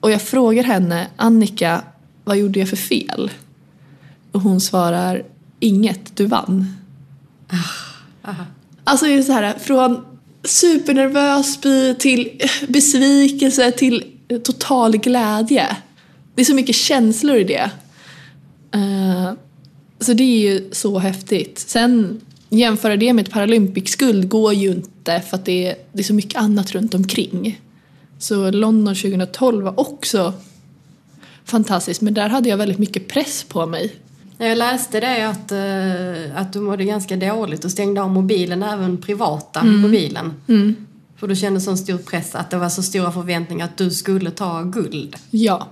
Speaker 4: Och jag frågar henne, Annika, vad gjorde jag för fel? Och hon svarar, inget, du vann. Alltså det är så här, från supernervös by- till besvikelse till total glädje. Det är så mycket känslor i det. Eh, så det är ju så häftigt. Sen jämföra det med ett Paralympics-guld går ju inte för att det är, det är så mycket annat runt omkring. Så London 2012 var också fantastiskt men där hade jag väldigt mycket press på mig.
Speaker 1: Jag läste det att, eh, att du mådde ganska dåligt och stängde av mobilen, även privata mobilen. För du kände sån stor press, att det var så stora förväntningar att du skulle ta guld.
Speaker 4: Ja.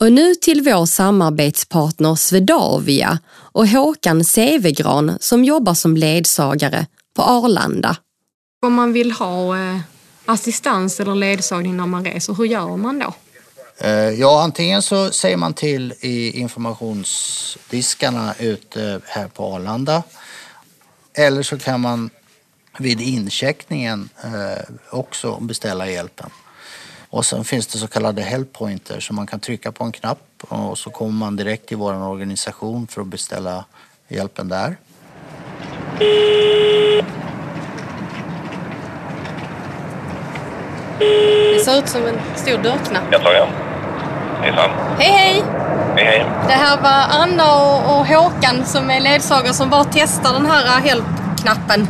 Speaker 1: Och nu till vår samarbetspartner Swedavia och Håkan Sevegran som jobbar som ledsagare på Arlanda. Om man vill ha eh, assistans eller ledsagning när man reser, hur gör man då?
Speaker 5: Eh, Ja, antingen så säger man till i informationsdiskarna ute här på Arlanda. Eller så kan man vid incheckningen eh, också beställa hjälpen. Och sen finns det så kallade help pointers så man kan trycka på en knapp och så kommer man direkt till vår organisation för att beställa hjälpen där.
Speaker 1: Det ser ut som en stor dörrknapp.
Speaker 6: Jag tar igen. Hejsan.
Speaker 1: Hej hej!
Speaker 6: Hej, hej.
Speaker 1: Det här var Anna och, och Håkan som är ledsagare som bara testar den här help-knappen.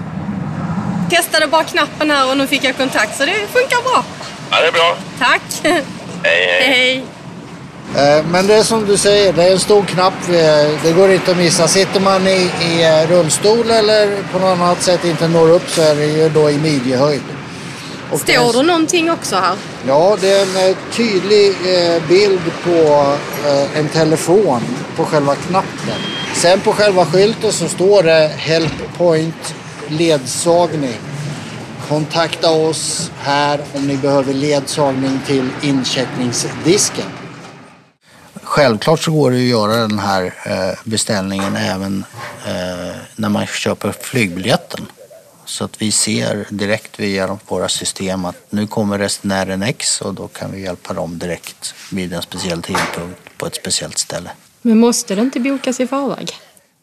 Speaker 1: Testade bara knappen här och nu fick jag kontakt så det funkar bra.
Speaker 6: Ja, det är bra.
Speaker 1: Tack!
Speaker 6: Hej, hej.
Speaker 1: hej!
Speaker 5: Eh, Men det är som du säger, det är en stor knapp. eh, Det går inte att missa. Sitter man i, i eh, rullstol eller på något annat sätt inte når upp så är det ju då i midjehöjd. Och det är-
Speaker 1: Står det någonting också här?
Speaker 5: Ja, det är en eh, tydlig eh, bild på eh, en telefon på själva knappen. Sen på själva skylten så står det Help Point ledsagning. Kontakta oss här om ni behöver ledsagning till incheckningsdisken. Självklart så går det att göra den här beställningen även när man köper flygbiljetten. Så att vi ser direkt via våra system att nu kommer resenären X och då kan vi hjälpa dem direkt vid en speciell tidpunkt på ett speciellt ställe.
Speaker 1: Men måste det inte bokas i förväg?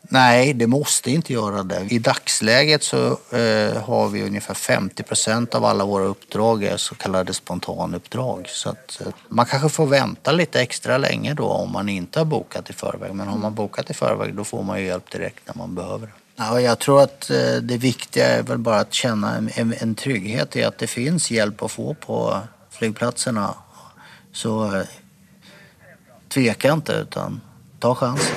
Speaker 5: Nej, det måste inte göra det. I dagsläget så eh, har vi ungefär 50 procent av alla våra uppdrag är så kallade spontanuppdrag. Så att, eh, man kanske får vänta lite extra länge då om man inte har bokat i förväg. Men har man bokat i förväg då får man ju hjälp direkt när man behöver det. Ja, jag tror att eh, det viktiga är väl bara att känna en, en, trygghet i att det finns hjälp att få på flygplatserna. Så eh, tveka inte utan ta chansen.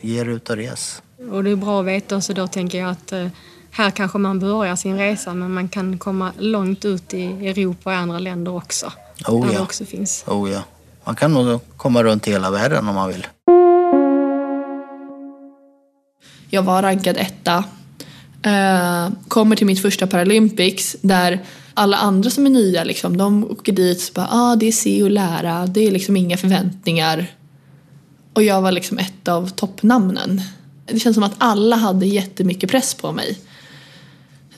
Speaker 5: Ge er ut och res.
Speaker 7: Och det är bra att veta så då tänker jag att eh, här kanske man börjar sin resa men man kan komma långt ut i Europa och andra länder också.
Speaker 5: Oh,
Speaker 7: där det
Speaker 5: ja.
Speaker 7: också finns.
Speaker 5: Oh, ja. Man kan nog komma runt hela världen om man vill.
Speaker 4: Jag var rankad etta. Eh, kommer till mitt första Paralympics där alla andra som är nya liksom, de åker dit och bara ah, det är se och lära, det är liksom inga förväntningar. Och jag var liksom ett av toppnamnen. Det känns som att alla hade jättemycket press på mig.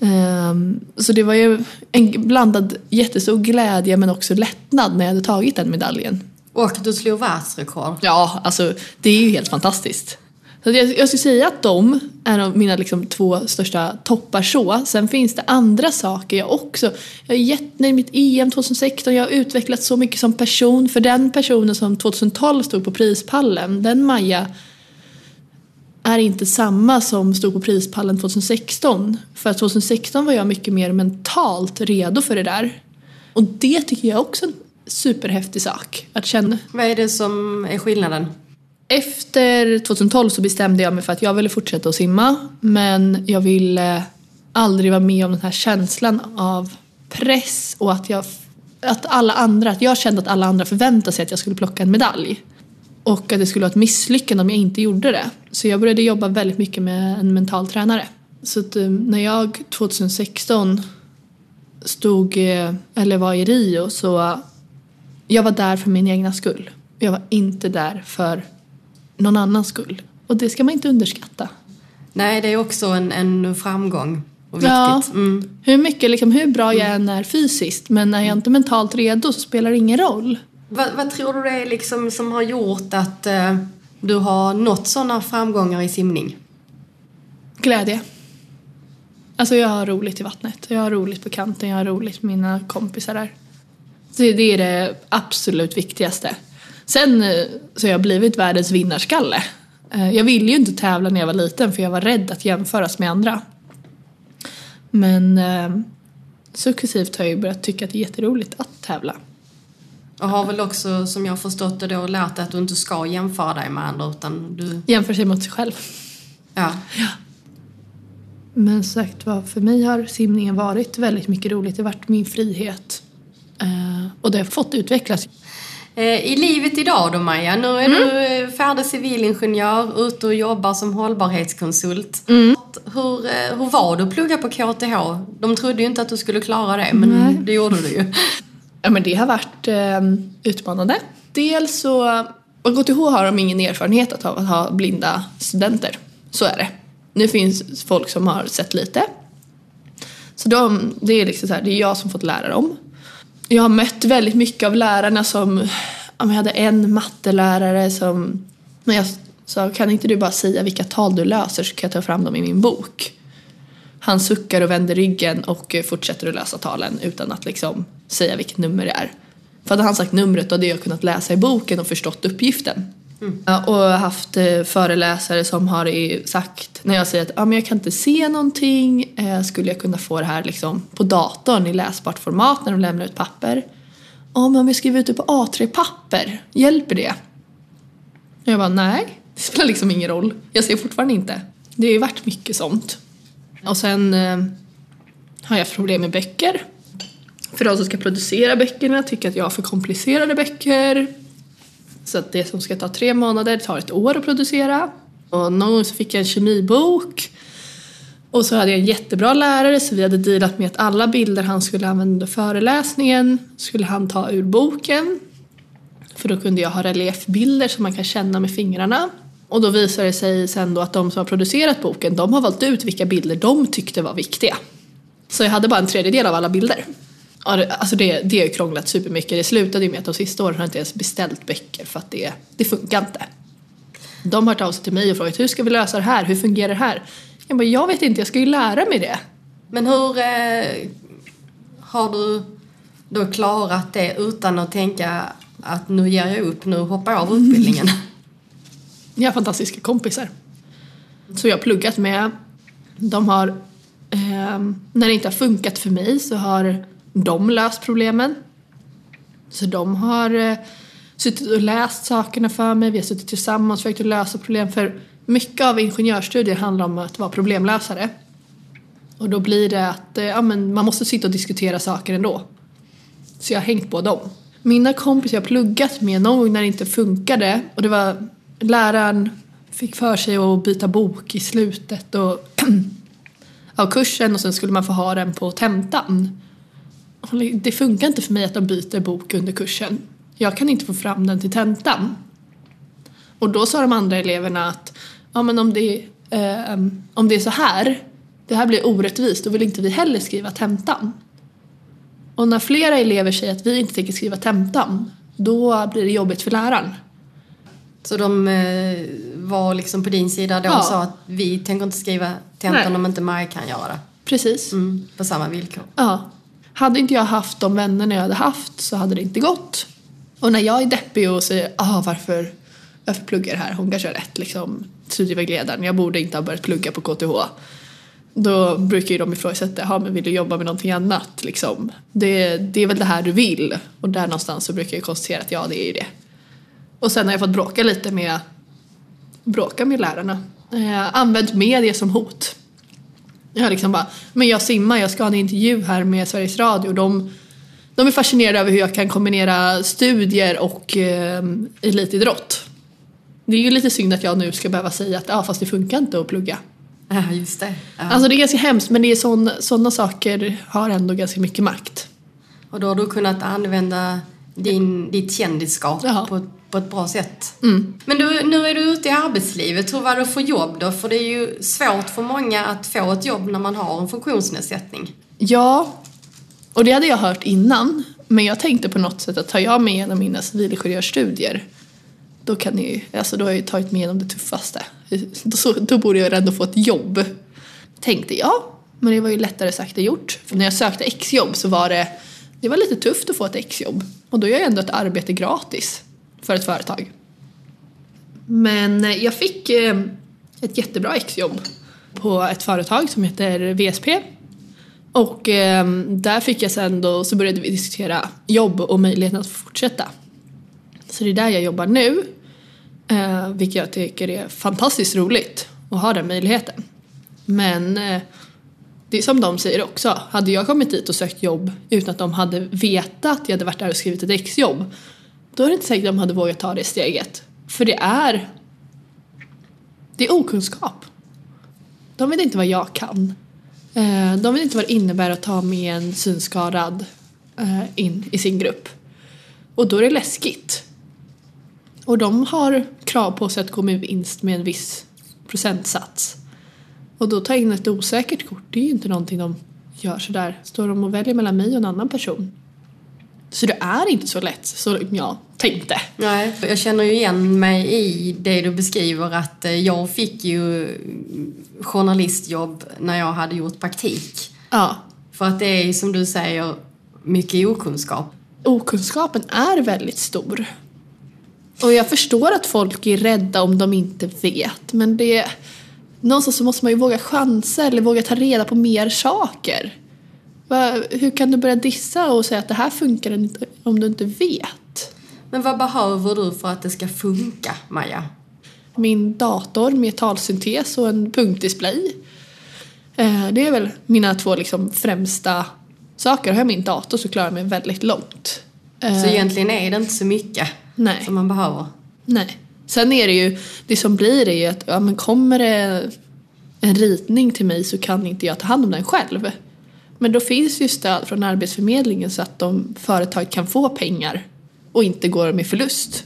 Speaker 4: Ehm, så det var ju en blandad jättestor glädje men också lättnad när jag hade tagit den medaljen.
Speaker 1: Och du slog världsrekord.
Speaker 4: Ja, alltså det är ju helt fantastiskt. Så jag, jag skulle säga att de är av mina liksom, två största toppar så. Sen finns det andra saker jag också. Jag är jättenöjd med mitt EM 2016. Jag har utvecklats så mycket som person. För den personen som 2012 stod på prispallen, den Maja är inte samma som stod på prispallen 2016. För 2016 var jag mycket mer mentalt redo för det där. Och det tycker jag också är en superhäftig sak att känna.
Speaker 1: Vad är det som är skillnaden?
Speaker 4: Efter 2012 så bestämde jag mig för att jag ville fortsätta att simma men jag ville aldrig vara med om den här känslan av press och att jag att alla andra, att jag kände att alla andra förväntade sig att jag skulle plocka en medalj. Och att det skulle vara ett misslyckande om jag inte gjorde det. Så jag började jobba väldigt mycket med en mental tränare. Så att eh, när jag 2016 stod, eh, eller var i Rio så jag var där för min egna skull. Jag var inte där för någon annans skull. Och det ska man inte underskatta.
Speaker 1: Nej, det är också en, en framgång och viktigt.
Speaker 4: Ja.
Speaker 1: Mm.
Speaker 4: Hur mycket, liksom, hur bra jag än är fysiskt men är jag inte mentalt redo så spelar det ingen roll.
Speaker 1: Vad, vad tror du det är liksom som har gjort att eh, du har nått sådana framgångar i simning?
Speaker 4: Glädje. Alltså jag har roligt i vattnet. Jag har roligt på kanten, jag har roligt med mina kompisar där. Så det är det absolut viktigaste. Sen eh, så har jag blivit världens vinnarskalle. Eh, Jag ville ju inte tävla när jag var liten för jag var rädd att jämföras med andra. Men eh, successivt har jag ju börjat tycka att det är jätteroligt att tävla.
Speaker 1: Och har väl också, som jag förstått det då, lärt dig att du inte ska jämföra dig med andra utan du...
Speaker 4: Jämför sig mot sig själv.
Speaker 1: Ja.
Speaker 4: Men sagt vad, för mig har simningen varit väldigt mycket roligt. Det har varit min frihet. Och det har fått utvecklas.
Speaker 1: Eh, I livet idag då Maja, nu är du eh, färdig civilingenjör, ute och jobbar som hållbarhetskonsult. Hur, eh, hur var det att plugga på KTH? De trodde ju inte att du skulle klara det, men
Speaker 4: Nej.
Speaker 1: det gjorde du ju. <laughs>
Speaker 4: Ja men det har varit eh, utmanande. Dels så, på KTH har de ingen erfarenhet av att ha blinda studenter. Så är det. Nu finns folk som har sett lite. Så de, det är liksom så här, det är jag som fått lära dem. Jag har mött väldigt mycket av lärarna som, ja, men jag hade en mattelärare som, när jag sa kan inte du bara säga vilka tal du löser så kan jag ta fram dem i min bok. Han suckar och vänder ryggen och eh, fortsätter att lösa talen utan att liksom säga vilket nummer det är. För hade han sagt numret då hade jag kunnat läsa i boken och förstått uppgiften. Mm. och haft eh, föreläsare som har sagt, när jag säger att ah, men jag kan inte se någonting, eh, skulle jag kunna få det här liksom, på datorn i läsbart format när de lämnar ut papper? Ja, men om jag skriver ut det på A3-papper, hjälper det? Och jag bara, nej, det spelar liksom ingen roll. Jag ser fortfarande inte. Det har ju varit mycket sånt. Och sen eh, har jag haft problem med böcker. För de som ska producera böckerna tycker att jag har för komplicerade böcker. Så att det som ska ta tre månader tar ett år att producera. Och någon gång så fick jag en kemibok. Och så hade jag en jättebra lärare så vi hade dealat med att alla bilder han skulle använda under föreläsningen skulle han ta ur boken. För då kunde jag ha reliefbilder som man kan känna med fingrarna. Och då visade det sig sen då att de som har producerat boken, de har valt ut vilka bilder de tyckte var viktiga. Så jag hade bara en tredjedel av alla bilder. Ja, det, alltså det, det har ju krånglat supermycket. Det slutade ju med att de sista åren har inte ens beställt böcker för att det, det funkar inte. De har hört av sig till mig och frågat hur ska vi lösa det här? Hur fungerar det här? Jag bara, jag vet inte, jag ska ju lära mig det.
Speaker 1: Men hur eh, har du då klarat det utan att tänka att nu ger jag upp, nu hoppar jag av utbildningen? <laughs> <laughs>
Speaker 4: Jag har fantastiska kompisar. Så jag har pluggat med. De har, eh, när det inte har funkat för mig så har de löst problemen. Så de har eh, suttit och läst sakerna för mig, vi har suttit tillsammans och försökt att lösa problem. För mycket av ingenjörsstudier handlar om att vara problemlösare. Och då blir det att eh, ja, men man måste sitta och diskutera saker ändå. Så jag har hängt på dem. Mina kompisar jag har pluggat med någon gång när det inte funkade och det var läraren fick för sig att byta bok i slutet och <clears throat> av kursen och sen skulle man få ha den på tentan. Och Det funkar inte för mig att de byter bok under kursen. Jag kan inte få fram den till tentan. Och då sa de andra eleverna att ja, men om, det, eh, om det är så här, det här blir orättvist, då vill inte vi heller skriva tentan. Och när flera elever säger att vi inte tänker skriva tentan, då blir det jobbigt för läraren.
Speaker 1: Så de eh, var liksom på din sida då
Speaker 4: Ja.
Speaker 1: och sa att vi tänker inte skriva tentan
Speaker 4: Nej.
Speaker 1: om inte Maja kan göra det.
Speaker 4: Precis.
Speaker 1: Mm, på samma villkor.
Speaker 4: Ja. Hade inte jag haft de vännerna jag hade haft så hade det inte gått. Och när jag är deppig och säger ah, varför, varför pluggar jag det här? Hon kanske har rätt liksom. Typ Studievägledaren, jag borde inte ha börjat plugga på KTH. Då brukar ju de ifrågasätta, ja men vill du jobba med någonting annat liksom? Det, det är väl det här du vill? Och där någonstans så brukar jag konstatera att ja det är ju det. Och sen har jag fått bråka lite med, bråka med lärarna. Eh, använt media som hot. Jag liksom bara, men jag simmar, jag ska ha en intervju här med Sveriges Radio. De, de är fascinerade över hur jag kan kombinera studier och eh, elitidrott. Det är ju lite synd att jag nu ska behöva säga att ja, fast det funkar inte att plugga.
Speaker 1: Ja, just det. Ja.
Speaker 4: Alltså det är ganska hemskt men det är sån, sådana saker har ändå ganska mycket makt.
Speaker 1: Och då har du kunnat använda din, ditt kändisskap
Speaker 4: Ja.
Speaker 1: på, på ett bra sätt.
Speaker 4: Mm.
Speaker 1: Men du, nu är du ute i arbetslivet. Hur var det att få jobb då? För det är ju svårt för många att få ett jobb när man har en funktionsnedsättning.
Speaker 4: Ja, och det hade jag hört innan. Men jag tänkte på något sätt att tar jag mig igenom mina civilingenjörsstudier då, kan ni, alltså då har jag ju tagit mig igenom det tuffaste. Då, då borde jag ändå få ett jobb. Tänkte jag. Men det var ju lättare sagt än gjort. För när jag sökte exjobb så var det, det var lite tufft att få ett exjobb. Och då gör jag ändå ett arbete gratis för ett företag. Men eh, jag fick eh, ett jättebra exjobb på ett företag som heter VSP. Och eh, där fick jag sen då, så började vi diskutera jobb och möjligheten att fortsätta. Så det är där jag jobbar nu. Vilket jag tycker är fantastiskt roligt att ha den möjligheten. Men det är som de säger också, hade jag kommit dit och sökt jobb utan att de hade vetat att jag hade varit där och skrivit ett exjobb då är det inte säkert att de hade vågat ta det steget. För det är det är okunskap. De vet inte vad jag kan. Eh, de vet inte vad det innebär att ta med en synskadad eh, in i sin grupp. Och då är det läskigt. Och de har krav på sig att gå med vinst med en viss procentsats. Och då ta in ett osäkert kort, det är ju inte någonting de gör sådär. Står de och väljer mellan mig och en annan person. Så det är inte så lätt som jag tänkte.
Speaker 1: Nej, jag känner ju igen mig i det du beskriver att eh, jag fick ju journalistjobb när jag hade gjort praktik.
Speaker 4: Ja.
Speaker 1: För att det är som du säger mycket okunskap.
Speaker 4: Okunskapen är väldigt stor. Och jag förstår att folk är rädda om de inte vet. Men det... Någonstans så måste man ju våga chansa eller våga ta reda på mer saker. Va, hur kan du börja dissa och säga att det här funkar inte om du inte vet?
Speaker 1: Men vad behöver du för att det ska funka, Maja?
Speaker 4: Min dator med talsyntes och en punktdisplay. Eh, det är väl mina två liksom främsta saker. Har jag min dator så klarar jag mig väldigt långt. Eh,
Speaker 1: Så egentligen är det inte så mycket
Speaker 4: Nej.
Speaker 1: som man behöver.
Speaker 4: Nej. Sen är det ju, det som blir är ju att ja, men kommer det en ritning till mig så kan inte jag ta hand om den själv. Men då finns ju stöd från Arbetsförmedlingen så att de företag kan få pengar och inte går med förlust.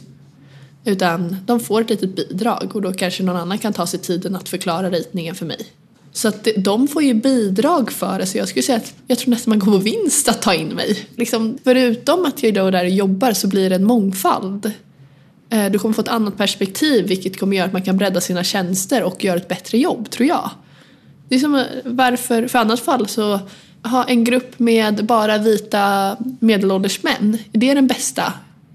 Speaker 4: Utan de får ett litet bidrag och då kanske någon annan kan ta sig tiden att förklara ritningen för mig. Så att de får ju bidrag för det så jag skulle säga att jag tror nästan man går på vinst att ta in mig. Liksom, förutom att jag då där jobbar så blir det en mångfald. Eh, du kommer få ett annat perspektiv vilket kommer göra att man kan bredda sina tjänster och göra ett bättre jobb, tror jag. Det är som eh, varför, för annars fall så ha en grupp med bara vita medelålders män, är det den bästa?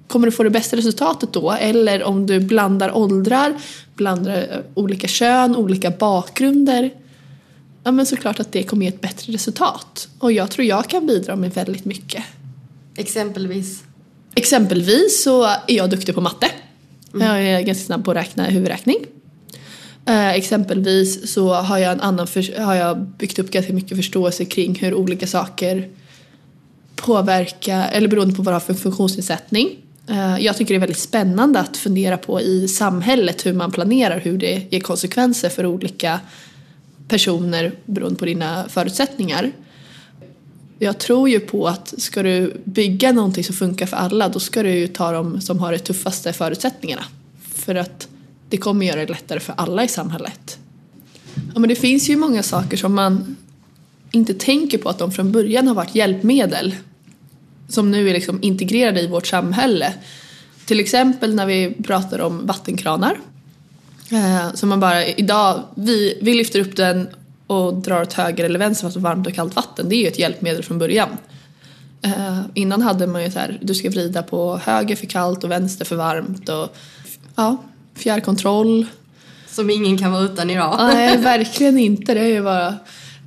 Speaker 4: Kommer du få det bästa resultatet då? Eller om du blandar åldrar, blandar olika kön, olika bakgrunder. Ja men såklart att det kommer ge ett bättre resultat. Och jag tror jag kan bidra med väldigt mycket.
Speaker 1: Exempelvis.
Speaker 4: Exempelvis så är jag duktig på matte. Jag är ganska snabb på att räkna huvudräkning. Eh, exempelvis så har jag, en annan för, har jag byggt upp ganska mycket förståelse kring hur olika saker påverkar, eller beroende på vad du har för funktionsnedsättning. Eh, jag tycker det är väldigt spännande att fundera på i samhället hur man planerar, hur det ger konsekvenser för olika personer beroende på dina förutsättningar. Jag tror ju på att ska du bygga någonting som funkar för alla då ska du ju ta dem som har de tuffaste förutsättningarna. För att det kommer göra det lättare för alla i samhället. Ja, men det finns ju många saker som man inte tänker på att de från början har varit hjälpmedel som nu är liksom integrerade i vårt samhälle. Till exempel när vi pratar om vattenkranar. Eh, så man bara, idag, vi, vi lyfter upp den och drar åt höger eller vänster för att varmt och kallt vatten. Det är ju ett hjälpmedel från början. Eh, innan hade man ju så här, du ska vrida på höger för kallt och vänster för varmt och ja, fjärrkontroll.
Speaker 1: Som ingen kan vara utan idag.
Speaker 4: Nej, verkligen inte. Det är ju bara...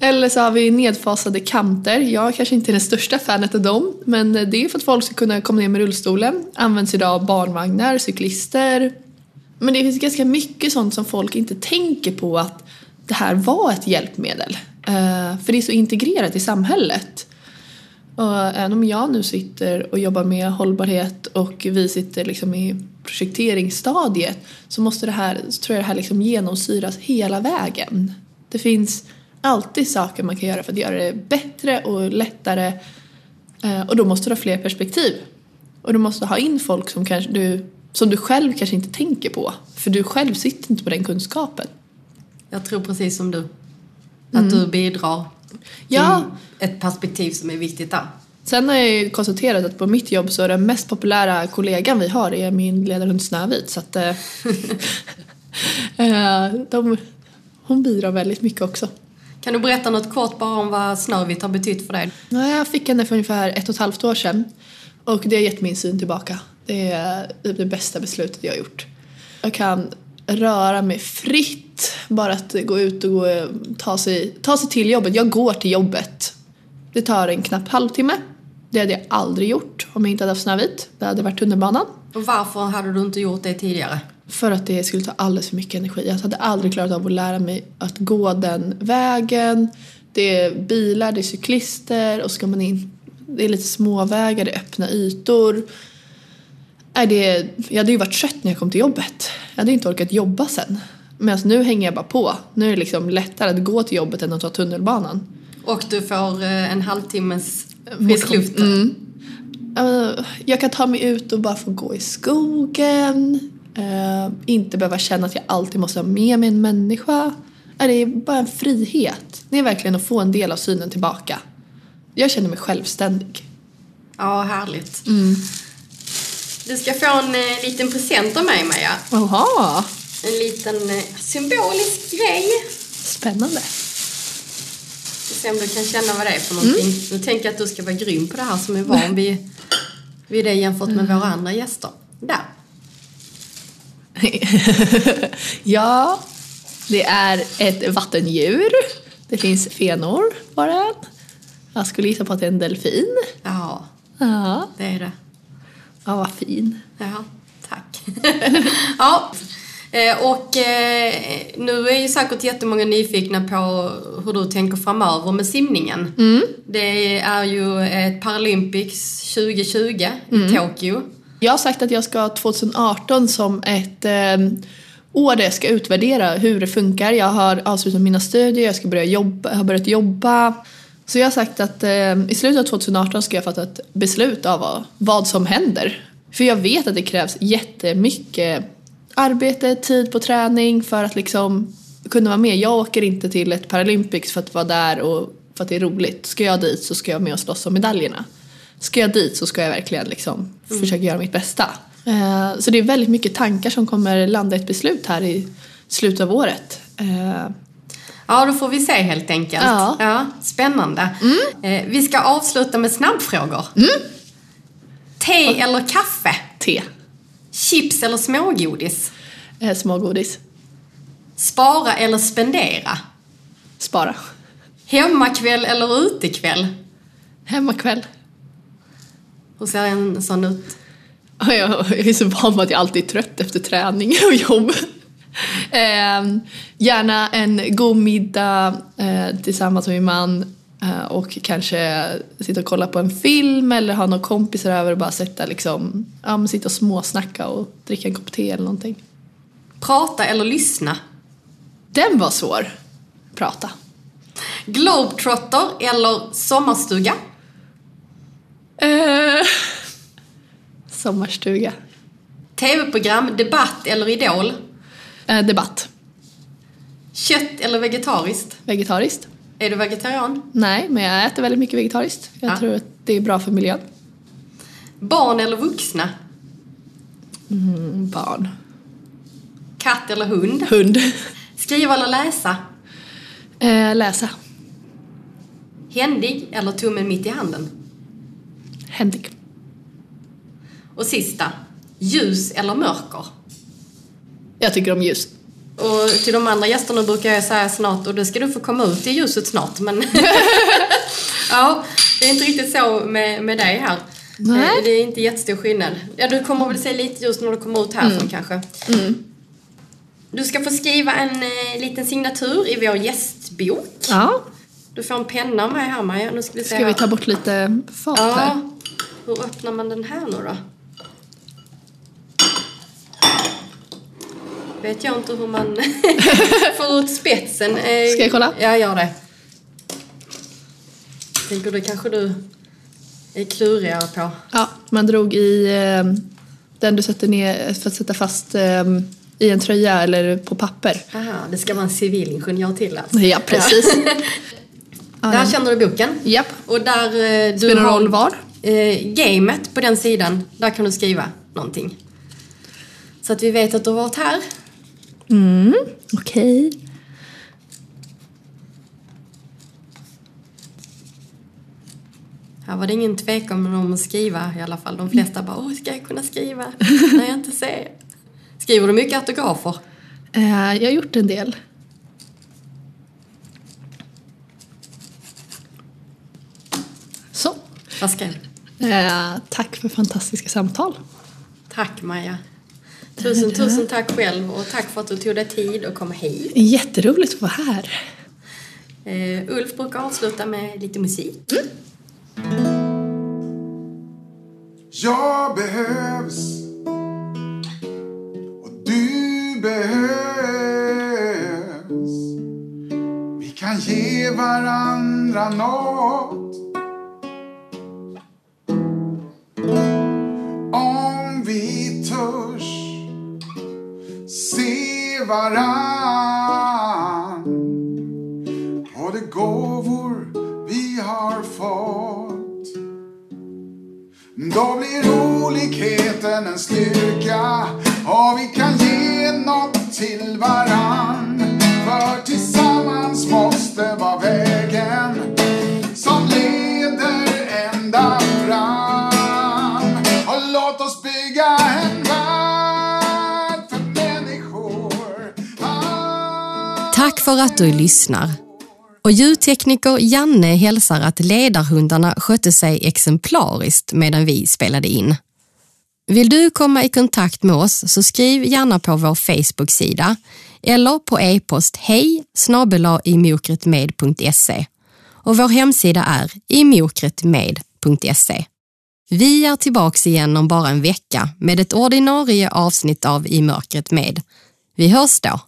Speaker 4: Eller så har vi nedfasade kanter. Jag kanske inte är den största fanet av dem. Men det är för att folk ska kunna komma ner med rullstolen. Används idag av barnvagnar, cyklister. Men det finns ganska mycket sånt som folk inte tänker på att det här var ett hjälpmedel. Eh, För det är så integrerat i samhället. Och även om jag nu sitter och jobbar med hållbarhet och vi sitter liksom i projekteringsstadiet så måste det här, tror jag det här liksom genomsyras hela vägen. Det finns alltid saker man kan göra för att göra det bättre och lättare Eh, och då måste du ha fler perspektiv. Och du måste ha in folk som, kanske du, som du själv kanske inte tänker på. För du själv sitter inte på den kunskapen.
Speaker 1: Jag tror precis som du. Att du bidrar
Speaker 4: Ja.
Speaker 1: ett perspektiv som är viktigt där.
Speaker 4: Sen har jag ju konstaterat att på mitt jobb så är den mest populära kollegan vi har är min ledarhund Snövit. Så att, eh, <laughs> eh, de, hon bidrar väldigt mycket också.
Speaker 1: Kan du berätta något kort bara om vad Snövit har betytt för dig?
Speaker 4: Jag fick henne för ungefär ett och ett halvt år sedan. Och det har gett min syn tillbaka. Det är det bästa beslutet jag har gjort. Jag kan röra mig fritt. Bara att gå ut och gå, ta, sig, ta sig till jobbet. Jag går till jobbet. Det tar en knapp halvtimme. Det hade jag aldrig gjort om jag inte hade haft Snövit. Det hade varit tunnelbanan.
Speaker 1: Och varför hade du inte gjort det tidigare?
Speaker 4: För att det skulle ta alldeles för mycket energi. Jag hade aldrig klarat av att lära mig att gå den vägen. Det är bilar, det är cyklister och ska man in... Det är lite småvägar, det är öppna ytor. Nej, det, jag hade ju varit trött när jag kom till jobbet. Jag hade inte orkat jobba sen. Men alltså, nu hänger jag bara på. Nu är det liksom lättare att gå till jobbet än att ta tunnelbanan.
Speaker 1: Och du får eh, en halvtimmes frisk luft.
Speaker 4: Mm. Eh, jag kan ta mig ut och bara få gå i skogen. Eh, inte behöva känna att jag alltid måste ha med mig en människa. Det är bara en frihet. Det är verkligen att få en del av synen tillbaka. Jag känner mig självständig.
Speaker 1: Ja, härligt. Du ska få en eh, liten present av mig, Maja.
Speaker 4: Jaha,
Speaker 1: En liten eh, symbolisk grej.
Speaker 4: spännande.
Speaker 1: Vi se om du kan känna vad det är för någonting. Nu tänker jag att du ska vara grym på det här som är van vid, vid det jämfört med våra andra gäster. Där. <laughs>
Speaker 4: ja, det är ett vattendjur. Det finns fenor på den. Jag skulle gissa på att det är en delfin.
Speaker 1: Ja,
Speaker 4: Ja,
Speaker 1: det är det.
Speaker 4: Ja vad fin.
Speaker 1: Ja, tack. <laughs> ja, eh, och eh, nu är ju säkert jättemånga nyfikna på hur du tänker framöver med simningen. Det är ju ett Paralympics 2020 i Tokyo.
Speaker 4: Jag har sagt att jag ska ha 2018 som ett eh, år där jag ska utvärdera hur det funkar. Jag har avslutat mina studier, jag ska börja jobba, jag har börjat jobba. Så jag har sagt att eh, i slutet av 2018 ska jag fatta ett beslut av vad, vad som händer. För jag vet att det krävs jättemycket arbete, tid på träning för att liksom kunna vara med. Jag åker inte till ett Paralympics för att vara där och för att det är roligt. Ska jag dit så ska jag med och slåss om medaljerna. Ska jag dit så ska jag verkligen liksom försöka göra mitt bästa. Eh, så det är väldigt mycket tankar som kommer landa i ett beslut här i slutet av året. Eh,
Speaker 1: Ja, då får vi se helt enkelt.
Speaker 4: Ja.
Speaker 1: spännande. Eh, vi ska avsluta med snabbfrågor. Te eller kaffe?
Speaker 4: te,
Speaker 1: Chips eller smågodis?
Speaker 4: eh, smågodis,
Speaker 1: Spara eller spendera?
Speaker 4: spara,
Speaker 1: Hemmakväll eller utekväll?
Speaker 4: hemmakväll.
Speaker 1: Hur ser en sån ut?
Speaker 4: Ja, jag är så van vid att jag alltid är trött efter träning och jobb. <laughs> Eh, gärna en god middag eh, tillsammans med min man eh, och kanske sitta och kolla på en film eller ha några kompisar över och bara sätta liksom, ja, men sitta och småsnacka och dricka en kopp te eller någonting.
Speaker 1: Prata eller lyssna?
Speaker 4: Den var svår. Prata.
Speaker 1: Globetrotter eller sommarstuga?
Speaker 4: Eh, <laughs> sommarstuga.
Speaker 1: TV-program, debatt eller idol?
Speaker 4: Eh, debatt.
Speaker 1: Kött eller vegetariskt?
Speaker 4: Vegetariskt.
Speaker 1: Är du vegetarian?
Speaker 4: Nej, men jag äter väldigt mycket vegetariskt. Jag
Speaker 1: Ja.
Speaker 4: tror att det är bra för miljön.
Speaker 1: Barn eller vuxna?
Speaker 4: Mm, barn.
Speaker 1: Katt eller hund?
Speaker 4: Hund.
Speaker 1: Skriva eller läsa?
Speaker 4: Eh, läsa.
Speaker 1: Händig eller tummen mitt i handen?
Speaker 4: Händig.
Speaker 1: Och sista, ljus eller mörker?
Speaker 4: Jag tycker om ljus.
Speaker 1: Och till de andra gästerna brukar jag säga snart, och då ska du få komma ut i ljuset snart, men... <laughs> <laughs> ja, det är inte riktigt så med, med dig här.
Speaker 4: Nej.
Speaker 1: Eh, Det är inte jättestor skillnad. Ja, du kommer väl se lite ljus när du kommer ut härifrån kanske. Du ska få skriva en eh, liten signatur i vår gästbok.
Speaker 4: Ja.
Speaker 1: Du får en penna med här Maja. Nu ska vi se
Speaker 4: Ska vi
Speaker 1: här.
Speaker 4: ta bort lite fat här?
Speaker 1: Ja. Hur öppnar man den här nu då? Vet jag inte hur man <laughs> får ut spetsen. Eh,
Speaker 4: Ska jag kolla?
Speaker 1: Ja, gör det. Tänker det kanske du är klurigare på.
Speaker 4: Ja, man drog i eh, den du sätter ner för att sätta fast eh, i en tröja eller på papper.
Speaker 1: Aha, det ska vara en civilingenjör till alltså.
Speaker 4: Ja, precis.
Speaker 1: Där känner du boken.
Speaker 4: Japp.
Speaker 1: Och där eh, du
Speaker 4: Spelar
Speaker 1: har
Speaker 4: roll var?
Speaker 1: Eh, gamet på den sidan, där kan du skriva någonting. Så att vi vet att du har varit här.
Speaker 4: Mm, Okej. Okay.
Speaker 1: Här var det ingen tvekan om att skriva i alla fall. De mm. flesta bara “Åh, ska jag kunna skriva <laughs> när jag inte ser?” Skriver du mycket autografer?
Speaker 4: Eh, jag har gjort en del. Så.
Speaker 1: Vad skrev du?
Speaker 4: Tack för fantastiska samtal.
Speaker 1: Tack Maja. Tusen, tusen tack själv och tack för att du tog dig tid att komma hit.
Speaker 4: Jätteroligt att vara här.
Speaker 1: Uh, Ulf brukar avsluta med lite musik.
Speaker 2: Jag behövs och du behövs. Vi kan ge varandra nåt. Varann och de gåvor vi har fått. Då blir olikheten en styrka och vi kan ge något till varann. För tillsammans måste vara vägen
Speaker 1: Tack för att du lyssnar. Och ljudtekniker Janne hälsar att ledarhundarna skötte sig exemplariskt medan vi spelade in. Vill du komma i kontakt med oss så skriv gärna på vår Facebook-sida eller på e-post hej imokretmed.se och vår hemsida är imokretmed.se. Vi är tillbaks igen om bara en vecka med ett ordinarie avsnitt av I mörkret med. Vi hörs då!